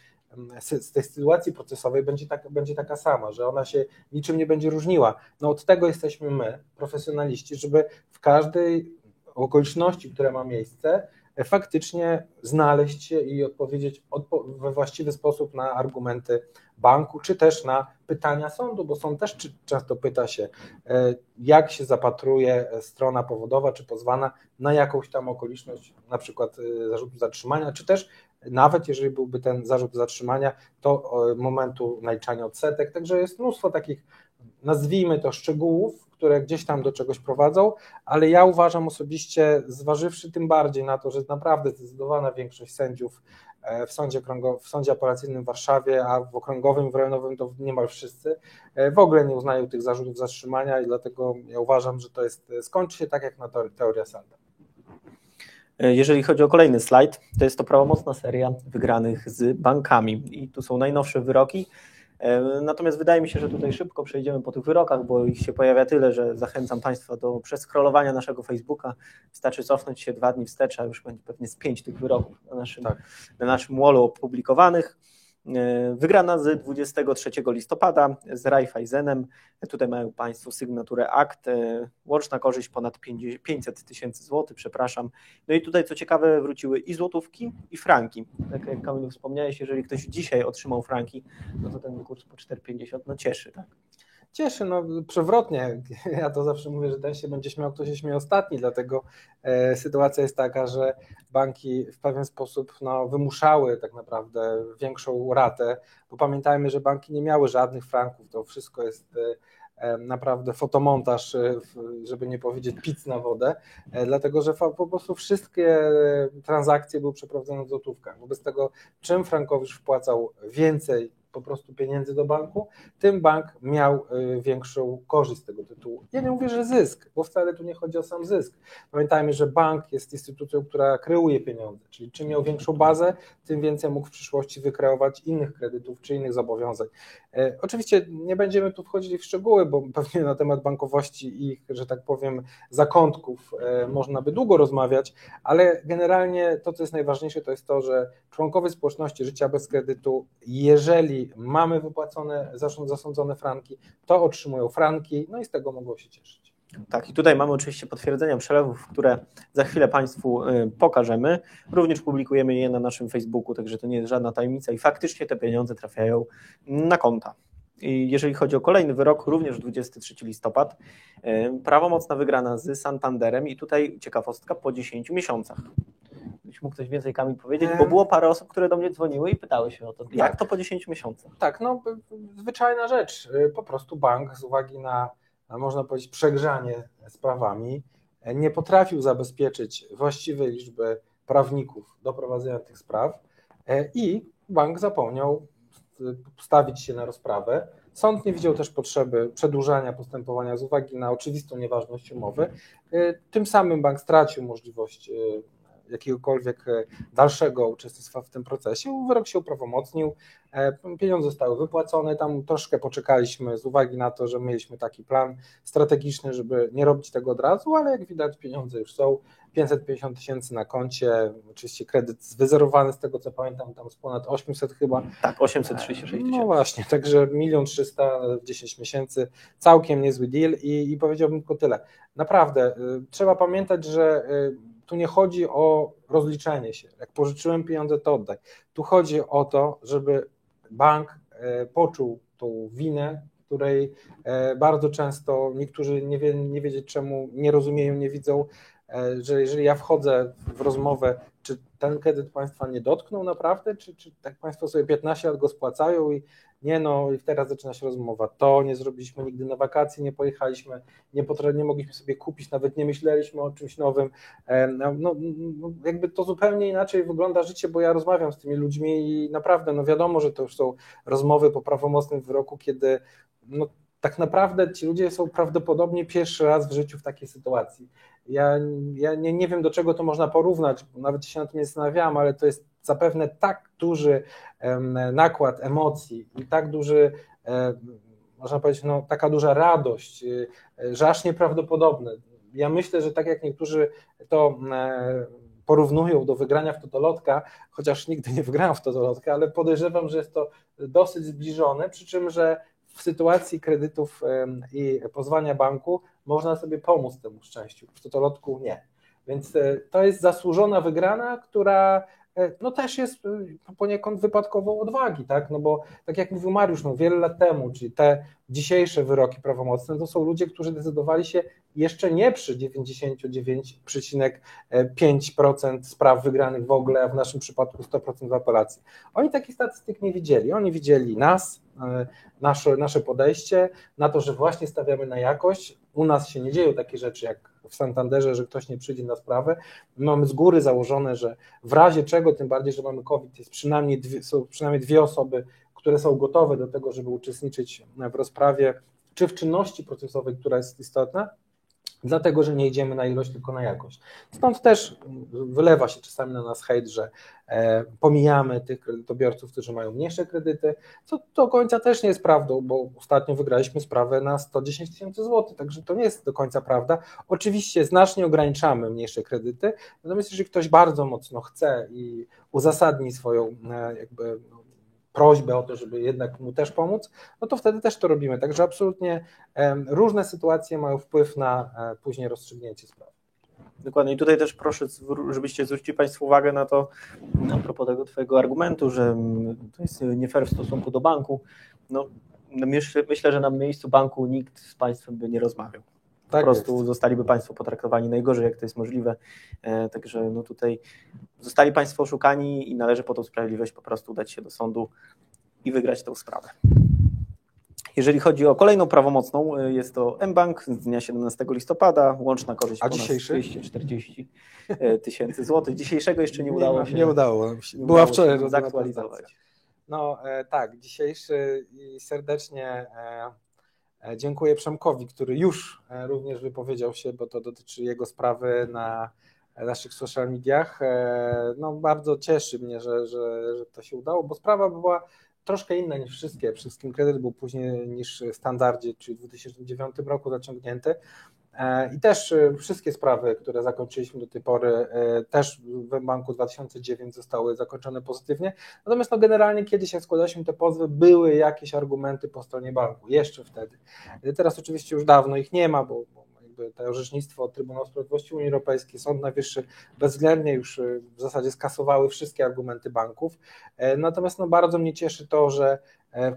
z tej sytuacji procesowej będzie, tak, będzie taka sama, że ona się niczym nie będzie różniła. No od tego jesteśmy my, profesjonaliści, żeby w każdej okoliczności, która ma miejsce, faktycznie znaleźć się i odpowiedzieć we właściwy sposób na argumenty banku, czy też na pytania sądu, bo sąd też często pyta się, e, jak się zapatruje strona powodowa czy pozwana na jakąś tam okoliczność, na przykład e, zarzutu zatrzymania, czy też nawet jeżeli byłby ten zarzut zatrzymania, to momentu naliczania odsetek. Także jest mnóstwo takich, nazwijmy to, szczegółów, które gdzieś tam do czegoś prowadzą, ale ja uważam osobiście, zważywszy tym bardziej na to, że naprawdę zdecydowana większość sędziów e, w sądzie, w sądzie apelacyjnym w Warszawie, a w okręgowym, w rejonowym to niemal wszyscy, e, w ogóle nie uznają tych zarzutów zatrzymania i dlatego ja uważam, że to jest, skończy się tak jak na teoria Sanda. E, jeżeli chodzi o kolejny slajd, to jest to prawomocna seria wygranych z bankami i tu są najnowsze wyroki. Natomiast wydaje mi się, że tutaj szybko przejdziemy po tych wyrokach, bo ich się pojawia tyle, że zachęcam Państwa do przeskrolowania naszego Facebooka. Wystarczy cofnąć się dwa dni wstecz, a już będzie pewnie z pięć tych wyroków na naszym, tak. na naszym wallu opublikowanych. E, wygrana z 23 listopada z Raiffeisenem. Tutaj mają Państwo sygnaturę akt. E, łączna korzyść ponad 500 tysięcy złotych, przepraszam. No i tutaj co ciekawe wróciły i złotówki i franki. Tak jak Kamilu wspomniałeś, jeżeli ktoś dzisiaj otrzymał franki, no to ten kurs po 4,50 no cieszy, tak? Cieszy, no przewrotnie. Ja to zawsze mówię, że ten się będzie śmiał, kto się śmieje ostatni, dlatego e, sytuacja jest taka, że banki w pewien sposób no, wymuszały tak naprawdę większą ratę, bo pamiętajmy, że banki nie miały żadnych franków, to wszystko jest e, e naprawdę fotomontaż, e, żeby nie powiedzieć pic na wodę, e, dlatego że po prostu wszystkie transakcje były przeprowadzone w złotówkach. Wobec tego, czym Frankowicz wpłacał więcej po prostu pieniędzy do banku, tym bank miał y, większą korzyść z tego tytułu. Ja nie mówię, że zysk, bo wcale tu nie chodzi o sam zysk. Pamiętajmy, że bank jest instytucją, która kreuje pieniądze, czyli czym miał większą bazę, tym więcej mógł w przyszłości wykreować innych kredytów czy innych zobowiązań. E, oczywiście nie będziemy tu wchodzili w szczegóły, bo pewnie na temat bankowości i ich, że tak powiem, zakątków e, można by długo rozmawiać, ale generalnie to, co jest najważniejsze, to jest to, że członkowie społeczności życia bez kredytu, jeżeli mamy wypłacone, zasądzone franki, to otrzymują franki, no i z tego mogą się cieszyć. Tak, i tutaj mamy oczywiście potwierdzenia przelewów, które za chwilę Państwu y, pokażemy. Również publikujemy je na naszym Facebooku, także to nie jest żadna tajemnica i faktycznie te pieniądze trafiają na konta. I jeżeli chodzi o kolejny wyrok, również 23 listopad, y, prawomocna wygrana z Santanderem i tutaj ciekawostka po 10 miesiącach. Byś mógł coś więcej Kamil powiedzieć, bo było parę osób, które do mnie dzwoniły i pytały się o to, jak tak. to po 10 miesiącach? Tak, no zwyczajna rzecz. Y, po prostu bank z uwagi na można powiedzieć, przegrzanie sprawami, nie potrafił zabezpieczyć właściwej liczby prawników do prowadzenia tych spraw e, i bank zapomniał stawić się na rozprawę. Sąd nie widział też potrzeby przedłużania postępowania z uwagi na oczywistą nieważność umowy. E, tym samym bank stracił możliwość e, jakiegokolwiek e, dalszego uczestnictwa w tym procesie. Wyrok się uprawomocnił, e, pieniądze zostały wypłacone, tam troszkę poczekaliśmy z uwagi na to, że mieliśmy taki plan strategiczny, żeby nie robić tego od razu, ale jak widać pieniądze już są, 550 tysięcy na koncie, oczywiście kredyt zwyzerowany z tego co pamiętam, tam z ponad 800 chyba. Tak, 836 tysięcy. No właśnie, także milion 300 w 10 miesięcy, całkiem niezły deal i, i powiedziałbym tylko tyle. Naprawdę, trzeba pamiętać, że tu nie chodzi o rozliczenie się. Jak pożyczyłem pieniądze, to oddaj. Tu chodzi o to, żeby bank e, poczuł tą winę, której e, bardzo często niektórzy nie, wie, nie wiedzieć czemu nie rozumieją, nie widzą, e, że jeżeli ja wchodzę w rozmowę, ten kredyt państwa nie dotknął naprawdę, czy, czy tak państwo sobie 15 lat go spłacają i nie no, i teraz zaczyna się rozmowa, to nie zrobiliśmy nigdy na wakacje, nie pojechaliśmy, nie, nie mogliśmy sobie kupić, nawet nie myśleliśmy o czymś nowym. No, no, no, jakby to zupełnie inaczej wygląda życie, bo ja rozmawiam z tymi ludźmi i naprawdę, no wiadomo, że to już są rozmowy po prawomocnym wyroku, kiedy no, tak naprawdę ci ludzie są prawdopodobnie pierwszy raz w życiu w takiej sytuacji. Ja, ja nie, nie wiem, do czego to można porównać, nawet się na tym nie zastanawiałam, ale to jest zapewne tak duży nakład emocji i tak duży można powiedzieć, no, taka duża radość, że aż nieprawdopodobne. Ja myślę, że tak jak niektórzy to porównują do wygrania w totolotka, chociaż nigdy nie wygrałem w totolotka, ale podejrzewam, że jest to dosyć zbliżone, przy czym, że w sytuacji kredytów i pozwania banku można sobie pomóc temu szczęściu, w totolotku nie. Więc e, to jest zasłużona wygrana, która no też jest e, poniekąd wypadkową odwagi, tak? No bo tak jak mówił Mariusz, no wiele lat temu, czyli te dzisiejsze wyroki prawomocne, to są ludzie, którzy decydowali się jeszcze nie przy 99,5% spraw wygranych w ogóle, a w naszym przypadku 100% w apelacji. Oni takich statystyk nie widzieli. Oni widzieli nas, nasze, nasze podejście na to, że właśnie stawiamy na jakość. U nas się nie dzieją takie rzeczy jak w Santanderze, że ktoś nie przyjdzie na sprawę. My mamy z góry założone, że w razie czego, tym bardziej, że mamy COVID, jest przynajmniej dwie, są przynajmniej dwie osoby, które są gotowe do tego, żeby uczestniczyć w rozprawie, czy w czynności procesowej, która jest istotna, dlatego że nie idziemy na ilość, tylko na jakość. Stąd też wylewa się czasami na nas hejt, że e, pomijamy tych kredytobiorców, którzy mają mniejsze kredyty, co do końca też nie jest prawdą, bo ostatnio wygraliśmy sprawę na 110 tysięcy złotych, także to nie jest do końca prawda. Oczywiście znacznie ograniczamy mniejsze kredyty, natomiast jeżeli ktoś bardzo mocno chce i uzasadni swoją e, jakby prośbę o to, żeby jednak mu też pomóc, no to wtedy też to robimy. Także absolutnie różne sytuacje mają wpływ na e, później rozstrzygnięcie sprawy. Dokładnie. I tutaj też proszę, żebyście zwrócili Państwo uwagę na to, a propos tego Twojego argumentu, że to jest nie fair w stosunku do banku. No, myślę, myślę, że na miejscu banku nikt z Państwem by nie rozmawiał. Po tak prostu jest. zostaliby Państwo potraktowani najgorzej, jak to jest możliwe. E, także no tutaj zostali Państwo oszukani i należy po tą sprawiedliwość po prostu udać się do sądu i wygrać tę sprawę. Jeżeli chodzi o kolejną prawomocną, e, jest to mBank z dnia 17 listopada, łączna korzyść A dzisiejszy? 240 e, tysięcy złotych. Dzisiejszego jeszcze nie udało się. Nie udało. Była wczoraj zaktualizować. No tak, dzisiejszy i serdecznie E, dziękuję Przemkowi, który już e, również wypowiedział się, bo to dotyczy jego sprawy na naszych social mediach. E, no, bardzo cieszy mnie, że, że, że to się udało, bo sprawa była troszkę inna niż wszystkie. Wszystkim kredyt był później niż w standardzie, czyli w 2009 roku zaciągnięty. E, I też e, wszystkie sprawy, które zakończyliśmy do tej pory, e, też w banku 2009 zostały zakończone pozytywnie. Natomiast no generalnie, kiedy się składaliśmy te pozwy, były jakieś argumenty po stronie banku, jeszcze wtedy. Teraz oczywiście już dawno ich nie ma, bo, bo jakby to orzecznictwo Trybunału Sprawiedliwości Unii Europejskiej, Sąd Najwyższy bezwzględnie już w zasadzie skasowały wszystkie argumenty banków. Natomiast no bardzo mnie cieszy to, że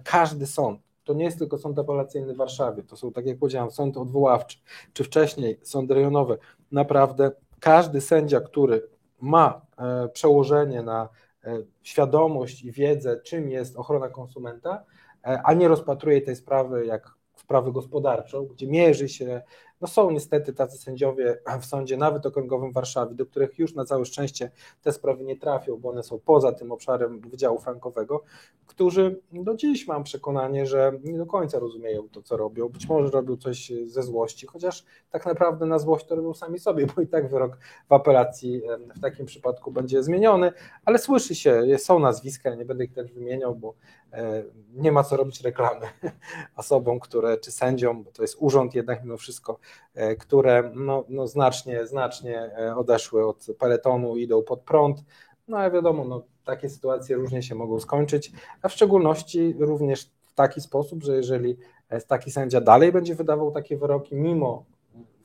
każdy sąd, to nie jest tylko sąd apelacyjny w Warszawie, to są, tak jak powiedziałem, sąd odwoławczy, czy wcześniej sądy rejonowe. Naprawdę każdy sędzia, który ma e, przełożenie na e, świadomość i wiedzę, czym jest ochrona konsumenta, e, a nie rozpatruje tej sprawy jak sprawę gospodarczą, gdzie mierzy się no są niestety tacy sędziowie w sądzie, nawet okręgowym w Warszawie, do których już na całe szczęście te sprawy nie trafią, bo one są poza tym obszarem Wydziału Frankowego, którzy do dziś mam przekonanie, że nie do końca rozumieją to, co robią. Być może robią coś ze złości, chociaż tak naprawdę na złość to robią sami sobie, bo i tak wyrok w apelacji w takim przypadku będzie zmieniony, ale słyszy się, są nazwiska, nie będę ich też wymieniał, bo nie ma co robić reklamy osobom, które, czy sędziom, bo to jest urząd jednak mimo wszystko, E, które no, no znacznie, znacznie e, odeszły od peletonu, idą pod prąd. No ale wiadomo, no, takie sytuacje różnie się mogą skończyć, a w szczególności również w taki sposób, że jeżeli e, taki sędzia dalej będzie wydawał takie wyroki, mimo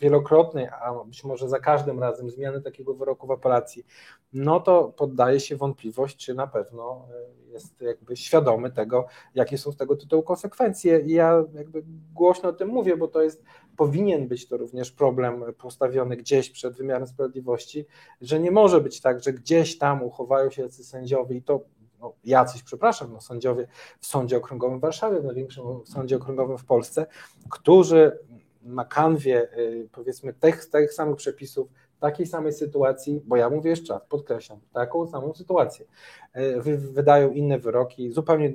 wielokrotnej, a być może za każdym razem zmiany takiego wyroku w apelacji, no to poddaje się wątpliwość, czy na pewno e, jest jakby świadomy tego, jakie są z tego tytułu konsekwencje. I ja jakby głośno o tym mówię, bo to jest, powinien być to również problem postawiony gdzieś przed wymiarem sprawiedliwości, że nie może być tak, że gdzieś tam uchowają się jacyś sędziowie i to no, jacyś, przepraszam, no, sędziowie w Sądzie Okręgowym w Warszawie, w największym Sądzie Okręgowym w Polsce, którzy na kanwie y, powiedzmy tych, tych samych przepisów, takiej samej sytuacji, bo ja mówię jeszcze raz, podkreślam, taką samą sytuację, y, wydają inne wyroki, zupełnie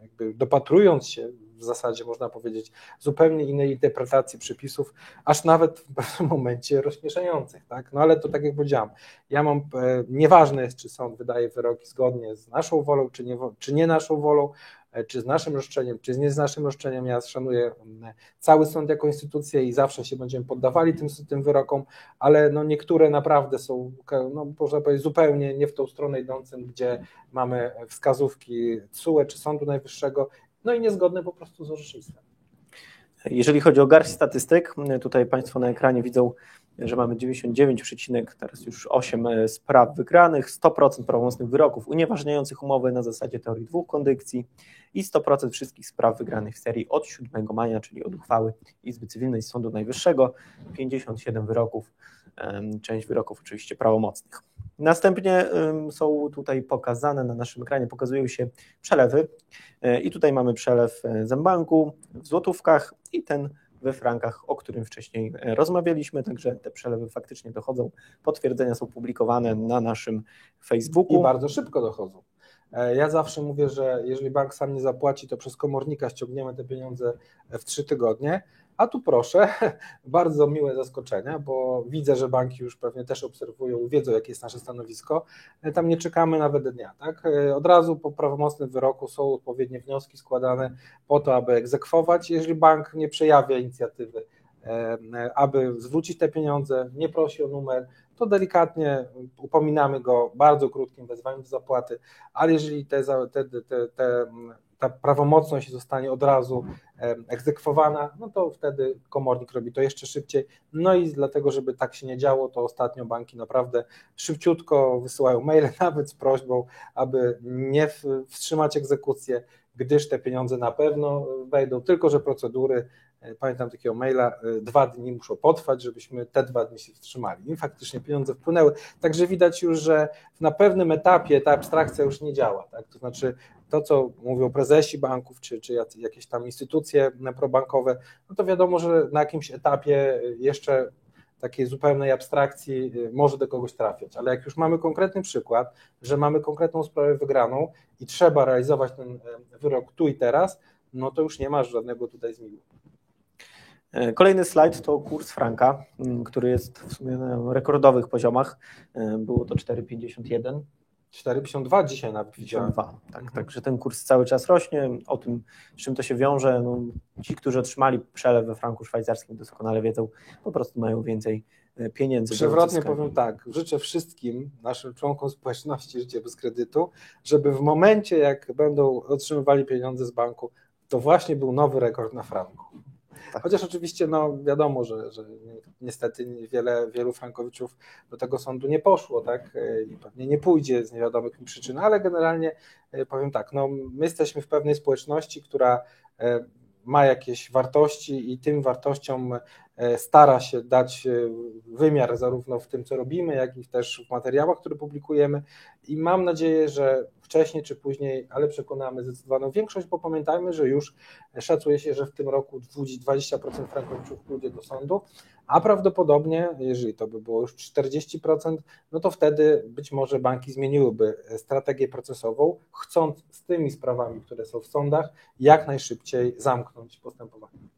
jakby dopatrując się w zasadzie można powiedzieć zupełnie innej interpretacji przepisów, aż nawet w pewnym momencie rozśmieszających, tak? No ale to tak jak powiedziałam, ja mam, nieważne jest, czy sąd wydaje wyroki zgodnie z naszą wolą, czy nie, czy nie naszą wolą, E, czy z naszym roszczeniem, czy nie z naszym roszczeniem. Ja szanuję cały sąd jako instytucję i zawsze się będziemy poddawali tym, tym wyrokom, ale no niektóre naprawdę są, no można powiedzieć, zupełnie nie w tą stronę idącym, gdzie mamy wskazówki CUE czy Sądu Najwyższego, no i niezgodne po prostu z orzecznictwem. Jeżeli chodzi o garść statystyk, tutaj Państwo na ekranie widzą że mamy 99, teraz już 8 e, spraw wygranych, 100% prawomocnych wyroków unieważniających umowy na zasadzie teorii dwóch kondycji i 100% wszystkich spraw wygranych w serii od 7 maja, czyli od uchwały Izby Cywilnej Sądu Najwyższego, 57 wyroków, część wyroków oczywiście prawomocnych. Następnie są tutaj pokazane na naszym ekranie, pokazują się przelewy e, i tutaj mamy przelew e, Zembanku w złotówkach i ten we frankach, o którym wcześniej e, rozmawialiśmy, także te przelewy faktycznie dochodzą, potwierdzenia są publikowane na naszym Facebooku. I bardzo szybko dochodzą. Ja zawsze mówię, że jeżeli bank sam nie zapłaci, to przez komornika ściągniemy te pieniądze w trzy tygodnie. A tu proszę, bardzo miłe zaskoczenia, bo widzę, że banki już pewnie też obserwują, wiedzą, jakie jest nasze stanowisko. E, tam nie czekamy nawet dnia. Tak? E, od razu po prawomocnym wyroku są odpowiednie wnioski składane po to, aby egzekwować. Jeżeli bank nie przejawia inicjatywy, aby zwrócić te pieniądze, nie prosi o numer, to delikatnie upominamy go bardzo krótkim wezwaniem do zapłaty, ale jeżeli te, te, te, te ta prawomocność zostanie od razu egzekwowana, no to wtedy komornik robi to jeszcze szybciej. No i dlatego, żeby tak się nie działo, to ostatnio banki naprawdę szybciutko wysyłają maile, nawet z prośbą, aby nie wstrzymać egzekucję, gdyż te pieniądze na pewno wejdą, tylko że procedury E, pamiętam takiego maila, e, dwa dni muszą potrwać, żebyśmy te dwa dni się wstrzymali. I faktycznie pieniądze wpłynęły. Także widać już, że na pewnym etapie ta abstrakcja już nie działa. Tak? To znaczy to, co mówią prezesi banków, czy, czy jakieś tam instytucje probankowe, no to wiadomo, że na jakimś etapie jeszcze takiej zupełnej abstrakcji e, może do kogoś trafiać, ale jak już mamy konkretny przykład, że mamy konkretną sprawę wygraną i trzeba realizować ten wyrok tu i teraz, no to już nie ma żadnego tutaj zmiłu. E, kolejny slajd to kurs franka, mm, który jest w sumie na rekordowych poziomach. E, było to 4,51. 4,52 dzisiaj nawet widziałem. Tak, mhm. także ten kurs cały czas rośnie. O tym, z czym to się wiąże, no, ci, którzy otrzymali przelew we franku szwajcarskim doskonale wiedzą, po prostu mają więcej e, pieniędzy. Przewrotnie powiem tak, życzę wszystkim naszym członkom społeczności Życie bez kredytu, żeby w momencie, jak będą otrzymywali pieniądze z banku, to właśnie był nowy rekord na franku. Tak. Chociaż oczywiście no, wiadomo, że, że niestety wiele, wielu frankowiczów do tego sądu nie poszło, tak? I pewnie nie pójdzie z niewiadomych przyczyn, ale generalnie e, powiem tak, no, my jesteśmy w pewnej społeczności, która e, ma jakieś wartości i tym wartościom e, stara się dać wymiar zarówno w tym, co robimy, jak i też w materiałach, które publikujemy i mam nadzieję, że wcześniej czy później, ale przekonamy zdecydowaną większość, bo pamiętajmy, że już szacuje się, że w tym roku 20% frankowiczów pójdzie do sądu, a prawdopodobnie, jeżeli to by było już 40%, no to wtedy być może banki zmieniłyby strategię procesową, chcąc z tymi sprawami, które są w sądach, jak najszybciej zamknąć postępowanie.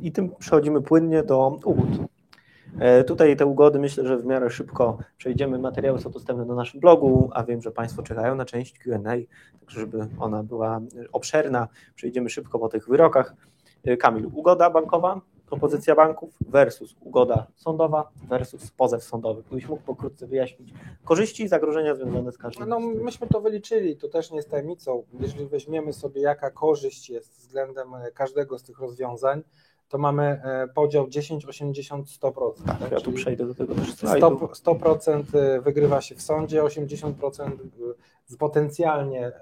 I tym przechodzimy płynnie do ugód. E, tutaj te ugody myślę, że w miarę szybko przejdziemy. Materiały są dostępne na naszym blogu, a wiem, że Państwo czekają na część QA, tak żeby ona była obszerna. Przejdziemy szybko po tych wyrokach. E, Kamil, ugoda bankowa, propozycja banków versus ugoda sądowa versus pozew sądowy. Gdybyś mógł pokrótce wyjaśnić korzyści i zagrożenia związane z każdym. No, myśmy to wyliczyli, to też nie jest tajemnicą. Jeżeli weźmiemy sobie, jaka korzyść jest względem każdego z tych rozwiązań, to mamy e, podział 10, 80, 100%. Tak, ja tu przejdę do tego też 100%, 100% e, wygrywa się w sądzie, 80% e, potencjalnie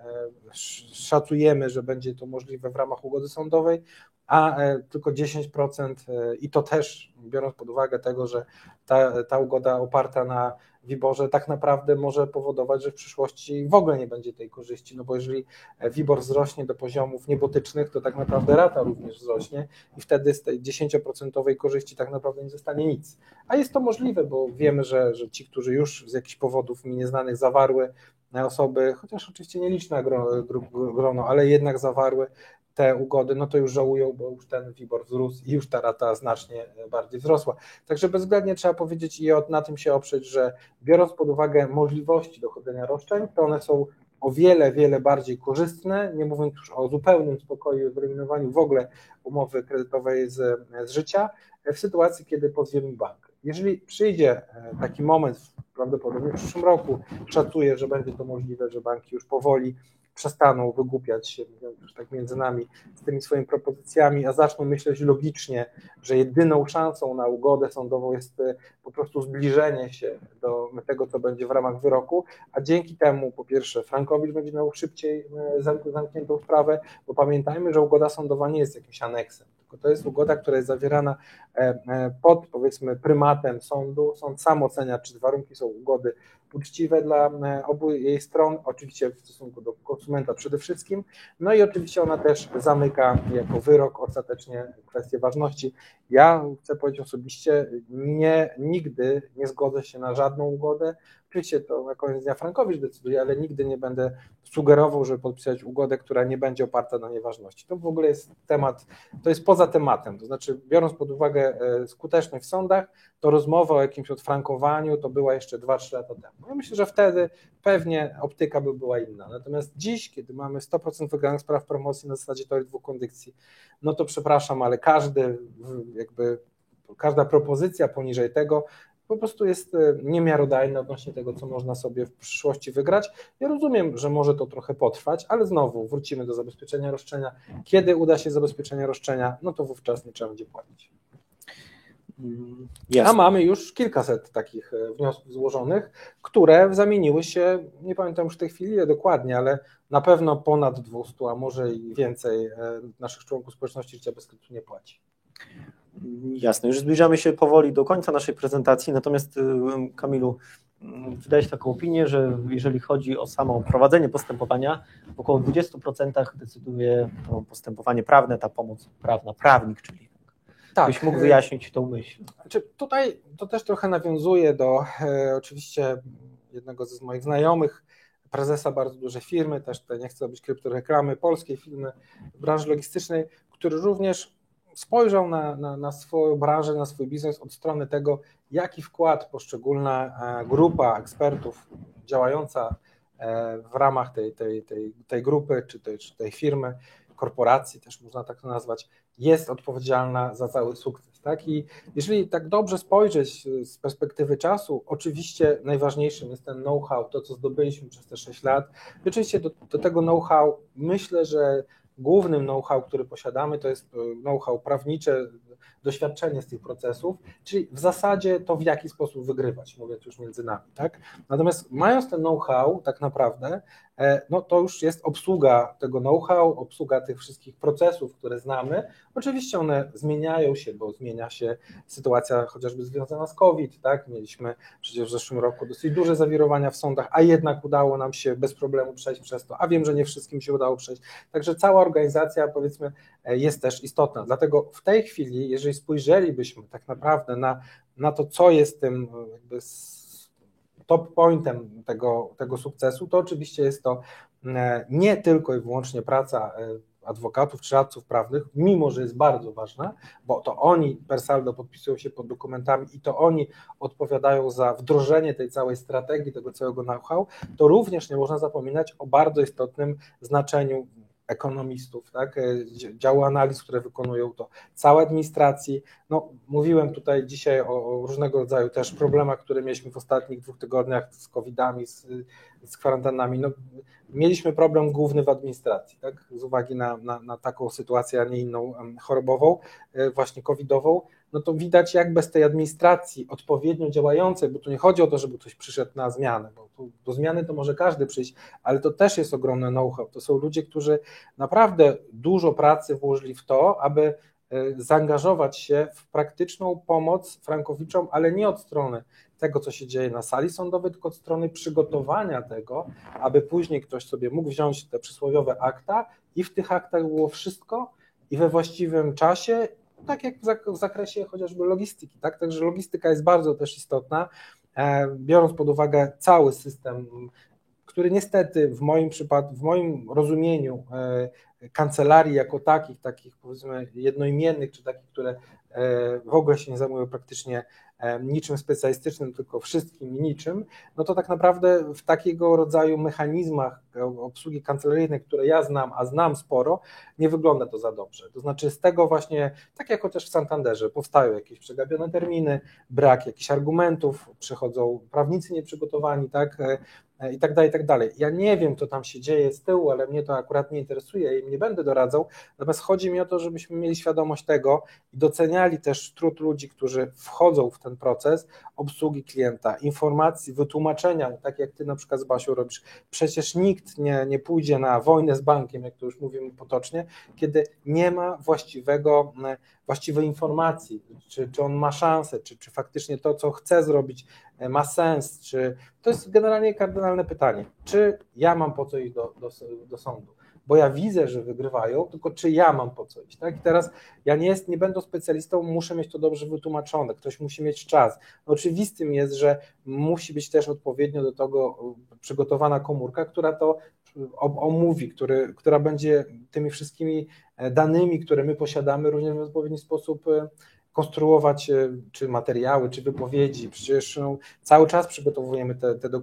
szacujemy, że będzie to możliwe w ramach ugody sądowej, a tylko 10% i to też biorąc pod uwagę tego, że ta, ta ugoda oparta na WIBORze tak naprawdę może powodować, że w przyszłości w ogóle nie będzie tej korzyści, no bo jeżeli WIBOR wzrośnie do poziomów niebotycznych, to tak naprawdę rata również wzrośnie i wtedy z tej 10% korzyści tak naprawdę nie zostanie nic. A jest to możliwe, bo wiemy, że, że ci, którzy już z jakichś powodów mi nieznanych zawarły osoby, chociaż oczywiście nieliczne grono, ale jednak zawarły te ugody, no to już żałują, bo już ten WIBOR wzrósł i już ta rata znacznie bardziej wzrosła. Także bezwzględnie trzeba powiedzieć i na tym się oprzeć, że biorąc pod uwagę możliwości dochodzenia roszczeń, to one są o wiele, wiele bardziej korzystne, nie mówiąc już o zupełnym spokoju, wyeliminowaniu w ogóle umowy kredytowej z, z życia, w sytuacji, kiedy pozwiemy bank. Jeżeli przyjdzie e, taki moment, prawdopodobnie w przyszłym roku, szacuję, że będzie to możliwe, że banki już powoli przestaną wygłupiać się, już tak między nami, z tymi swoimi propozycjami, a zaczną myśleć logicznie, że jedyną szansą na ugodę sądową jest e, po prostu zbliżenie się do tego, co będzie w ramach wyroku, a dzięki temu, po pierwsze, Frankowicz będzie miał szybciej e, zamkniętą sprawę, bo pamiętajmy, że ugoda sądowa nie jest jakimś aneksem, tylko to jest ugoda, która jest zawierana e, pod, powiedzmy, prymatem sądu. Sąd sam ocenia, czy warunki są ugody uczciwe dla e, obu jej stron, oczywiście w stosunku do konsumenta przede wszystkim. No i oczywiście ona też zamyka jako wyrok ostatecznie kwestię ważności. Ja chcę powiedzieć osobiście, nie, nigdy nie zgodzę się na żadną ugodę. Oczywiście to na koniec dnia Frankowicz decyduje, ale nigdy nie będę sugerował, żeby podpisać ugodę, która nie będzie oparta na nieważności. To w ogóle jest temat, to jest poza tematem. To znaczy, biorąc pod uwagę e, skuteczność w sądach, to rozmowa o jakimś odfrankowaniu to była jeszcze 2-3 lata temu. Ja myślę, że wtedy pewnie optyka by była inna. Natomiast dziś, kiedy mamy 100% wygranych spraw promocji na zasadzie teorii dwóch kondycji, no to przepraszam, ale każdy jakby każda propozycja poniżej tego po prostu jest e, niemiarodajna odnośnie tego, co można sobie w przyszłości wygrać. Ja rozumiem, że może to trochę potrwać, ale znowu wrócimy do zabezpieczenia roszczenia. Kiedy uda się zabezpieczenie roszczenia, no to wówczas nie trzeba będzie płacić. Jasne. A mamy już kilkaset takich e, wniosków złożonych, które zamieniły się, nie pamiętam już w tej chwili dokładnie, ale na pewno ponad 200, a może i więcej e, naszych członków społeczności życia bez kredytu nie płaci. Jasne, już zbliżamy się powoli do końca naszej prezentacji, natomiast y, Kamilu, mm, wydaje się taką opinię, że jeżeli chodzi o samo prowadzenie postępowania, w około 20% decyduje to postępowanie prawne, ta pomoc prawna, prawnik, czyli tak. Byś mógł wyjaśnić tą myśl. Znaczy, tutaj to też trochę nawiązuje do e, oczywiście jednego z moich znajomych, prezesa bardzo dużej firmy, też nie chcę robić kryptoreklamy, polskiej firmy w branży logistycznej, który również spojrzał na, na, na swoją branżę, na swój biznes od strony tego, jaki wkład poszczególna e, grupa ekspertów działająca e, w ramach tej, tej, tej, tej grupy czy tej, czy tej firmy, korporacji też można tak to nazwać, jest odpowiedzialna za cały sukces. Tak? I jeżeli tak dobrze spojrzeć z perspektywy czasu, oczywiście najważniejszym jest ten know-how, to co zdobyliśmy przez te 6 lat. I oczywiście do, do tego know-how myślę, że głównym know-how, który posiadamy, to jest e, know-how prawnicze, doświadczenie z tych procesów, czyli w zasadzie to w jaki sposób wygrywać, mówiąc już między nami. Tak? Natomiast mając ten know-how, tak naprawdę, no to już jest obsługa tego know-how, obsługa tych wszystkich procesów, które znamy. Oczywiście one zmieniają się, bo zmienia się sytuacja chociażby związana z COVID, tak? Mieliśmy przecież w zeszłym roku dosyć duże zawirowania w sądach, a jednak udało nam się bez problemu przejść przez to, a wiem, że nie wszystkim się udało przejść. Także cała organizacja, powiedzmy, e, jest też istotna. Dlatego w tej chwili, jeżeli spojrzelibyśmy tak naprawdę na, na to, co jest tym jakby top pointem tego, tego sukcesu, to oczywiście jest to e, nie tylko i wyłącznie praca e, adwokatów czy radców prawnych, mimo że jest bardzo ważna, bo to oni per saldo podpisują się pod dokumentami i to oni odpowiadają za wdrożenie tej całej strategii, tego całego know-how, to również nie można zapominać o bardzo istotnym znaczeniu ekonomistów, tak, e, działu analiz, które wykonują to, całej administracji. No, mówiłem tutaj dzisiaj o, o, różnego rodzaju też problemach, które mieliśmy w ostatnich dwóch tygodniach z covidami, z, z kwarantannami. No, mieliśmy problem główny w administracji, tak, z uwagi na, na, na taką sytuację, a nie inną chorobową, e, właśnie covidową no to widać jak bez tej administracji odpowiednio działającej, bo tu nie chodzi o to, żeby ktoś przyszedł na zmianę, bo tu, do zmiany to może każdy przyjść, ale to też jest ogromne know-how. To są ludzie, którzy naprawdę dużo pracy włożyli w to, aby e, zaangażować się w praktyczną pomoc frankowiczom, ale nie od strony tego, co się dzieje na sali sądowej, tylko od strony przygotowania tego, aby później ktoś sobie mógł wziąć te przysłowiowe akta i w tych aktach było wszystko i we właściwym czasie tak jak w zakresie chociażby logistyki, tak? Także logistyka jest bardzo też istotna, e, biorąc pod uwagę cały system który niestety w moim przypadku, w moim rozumieniu kancelarii jako takich, takich powiedzmy jednoimiennych, czy takich, które w ogóle się nie zajmują praktycznie niczym specjalistycznym, tylko wszystkim i niczym, no to tak naprawdę w takiego rodzaju mechanizmach obsługi kancelaryjnej, które ja znam, a znam sporo, nie wygląda to za dobrze. To znaczy z tego właśnie, tak jak chociaż w Santanderze, powstają jakieś przegapione terminy, brak jakichś argumentów, przychodzą prawnicy nieprzygotowani, tak, e, i tak dalej, i tak dalej. Ja nie wiem, co tam się dzieje z tyłu, ale mnie to akurat nie interesuje i nie będę doradzał, natomiast chodzi mi o to, żebyśmy mieli świadomość tego i doceniali też trud ludzi, którzy wchodzą w ten proces obsługi klienta, informacji, wytłumaczenia, tak jak ty na przykład z Basią robisz. Przecież nikt nie, nie pójdzie na wojnę z bankiem, jak to już mówimy potocznie, kiedy nie ma właściwego, właściwej informacji, czy, czy on ma szansę, czy, czy faktycznie to, co chce zrobić, e, ma sens, czy to jest generalnie kardynalne pytanie, czy ja mam po co iść do, do, do sądu bo ja widzę, że wygrywają, tylko czy ja mam po co iść. Tak? I teraz ja nie, jest, nie będę specjalistą, muszę mieć to dobrze wytłumaczone, ktoś musi mieć czas. Oczywistym jest, że musi być też odpowiednio do tego przygotowana komórka, która to omówi, który, która będzie tymi wszystkimi danymi, które my posiadamy, również w odpowiedni sposób e, konstruować e, czy materiały, czy wypowiedzi. Przecież no, cały czas przygotowujemy te, te no,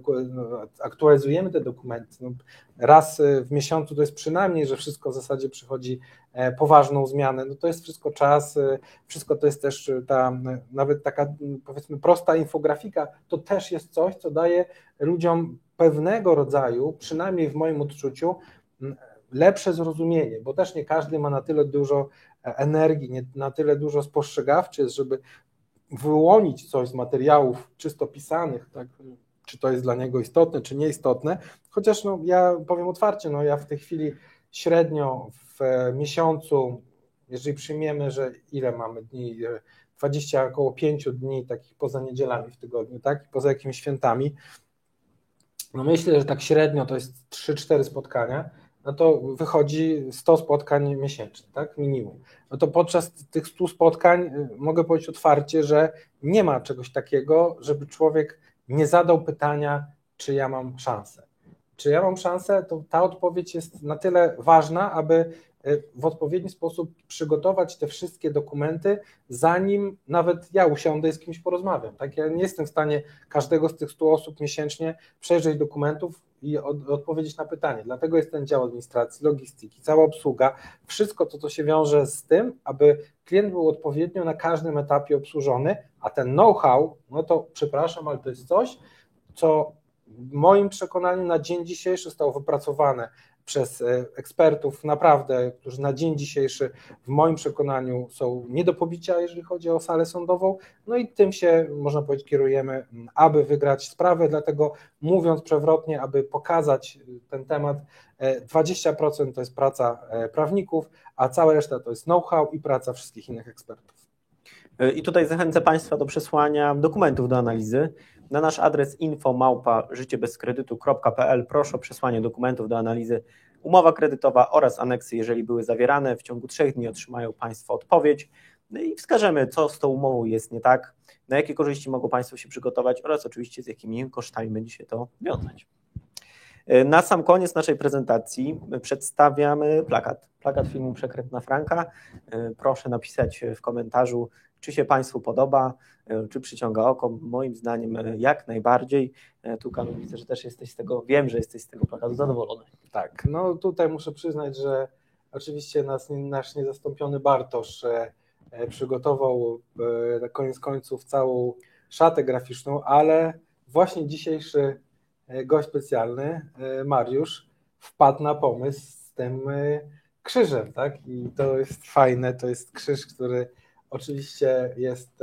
aktualizujemy te dokumenty. No, raz e, w miesiącu to jest przynajmniej, że wszystko w zasadzie przychodzi e, poważną zmianę. No to jest wszystko czas, wszystko to jest też ta nawet taka powiedzmy prosta infografika, to też jest coś, co daje ludziom pewnego rodzaju, przynajmniej w moim odczuciu, lepsze zrozumienie, bo też nie każdy ma na tyle dużo energii, nie na tyle dużo spostrzegawczy jest, żeby wyłonić coś z materiałów czysto pisanych, tak, czy to jest dla niego istotne, czy nieistotne, chociaż no, ja powiem otwarcie, no, ja w tej chwili średnio w miesiącu, jeżeli przyjmiemy, że ile mamy dni, 20, około 5 dni takich poza niedzielami w tygodniu, tak, poza jakimiś świętami, no myślę, że tak średnio to jest 3-4 spotkania, no to wychodzi 100 spotkań miesięcznie, tak, minimum. No to podczas tych 100 spotkań y, mogę powiedzieć otwarcie, że nie ma czegoś takiego, żeby człowiek nie zadał pytania, czy ja mam szansę. Czy ja mam szansę, to ta odpowiedź jest na tyle ważna, aby Y, w odpowiedni sposób przygotować te wszystkie dokumenty, zanim nawet ja usiądę i z kimś porozmawiam. Tak? Ja nie jestem w stanie każdego z tych 100 osób miesięcznie przejrzeć dokumentów i od, odpowiedzieć na pytanie. Dlatego jest ten dział administracji, logistyki, cała obsługa, wszystko to, co się wiąże z tym, aby klient był odpowiednio na każdym etapie obsłużony, a ten know-how, no to przepraszam, ale to jest coś, co w moim przekonaniu na dzień dzisiejszy zostało wypracowane przez e, ekspertów, naprawdę, którzy na dzień dzisiejszy w moim przekonaniu są nie do pobicia, jeżeli chodzi o salę sądową. No i tym się, można powiedzieć, kierujemy, aby wygrać sprawę. Dlatego mówiąc przewrotnie, aby pokazać ten temat, 20% e, to jest praca e, prawników, a cała reszta to jest know-how i praca wszystkich innych ekspertów. I tutaj zachęcę Państwa do przesłania dokumentów do analizy. Na nasz adres info małpa życiebezkredytu.pl proszę o przesłanie dokumentów do analizy umowa kredytowa oraz aneksy, jeżeli były zawierane. W ciągu trzech dni otrzymają Państwo odpowiedź no i wskażemy, co z tą umową jest nie tak, na jakie korzyści mogą Państwo się przygotować oraz oczywiście z jakimi kosztami będzie się to wiązać. Na sam koniec naszej prezentacji przedstawiamy plakat. Plakat filmu Przekrętna Franka. Proszę napisać w komentarzu, czy się Państwu podoba, czy przyciąga oko? Moim zdaniem e, jak najbardziej. E, tu Kamil widzę, że też jesteś z tego, wiem, że jesteś z tego plakatu zadowolony. Tak, no tutaj muszę przyznać, że oczywiście nas, nasz niezastąpiony Bartosz przygotował na koniec końców całą szatę graficzną, ale właśnie dzisiejszy gość specjalny, Mariusz, wpadł na pomysł z tym krzyżem, tak? I to jest fajne, to jest krzyż, który oczywiście jest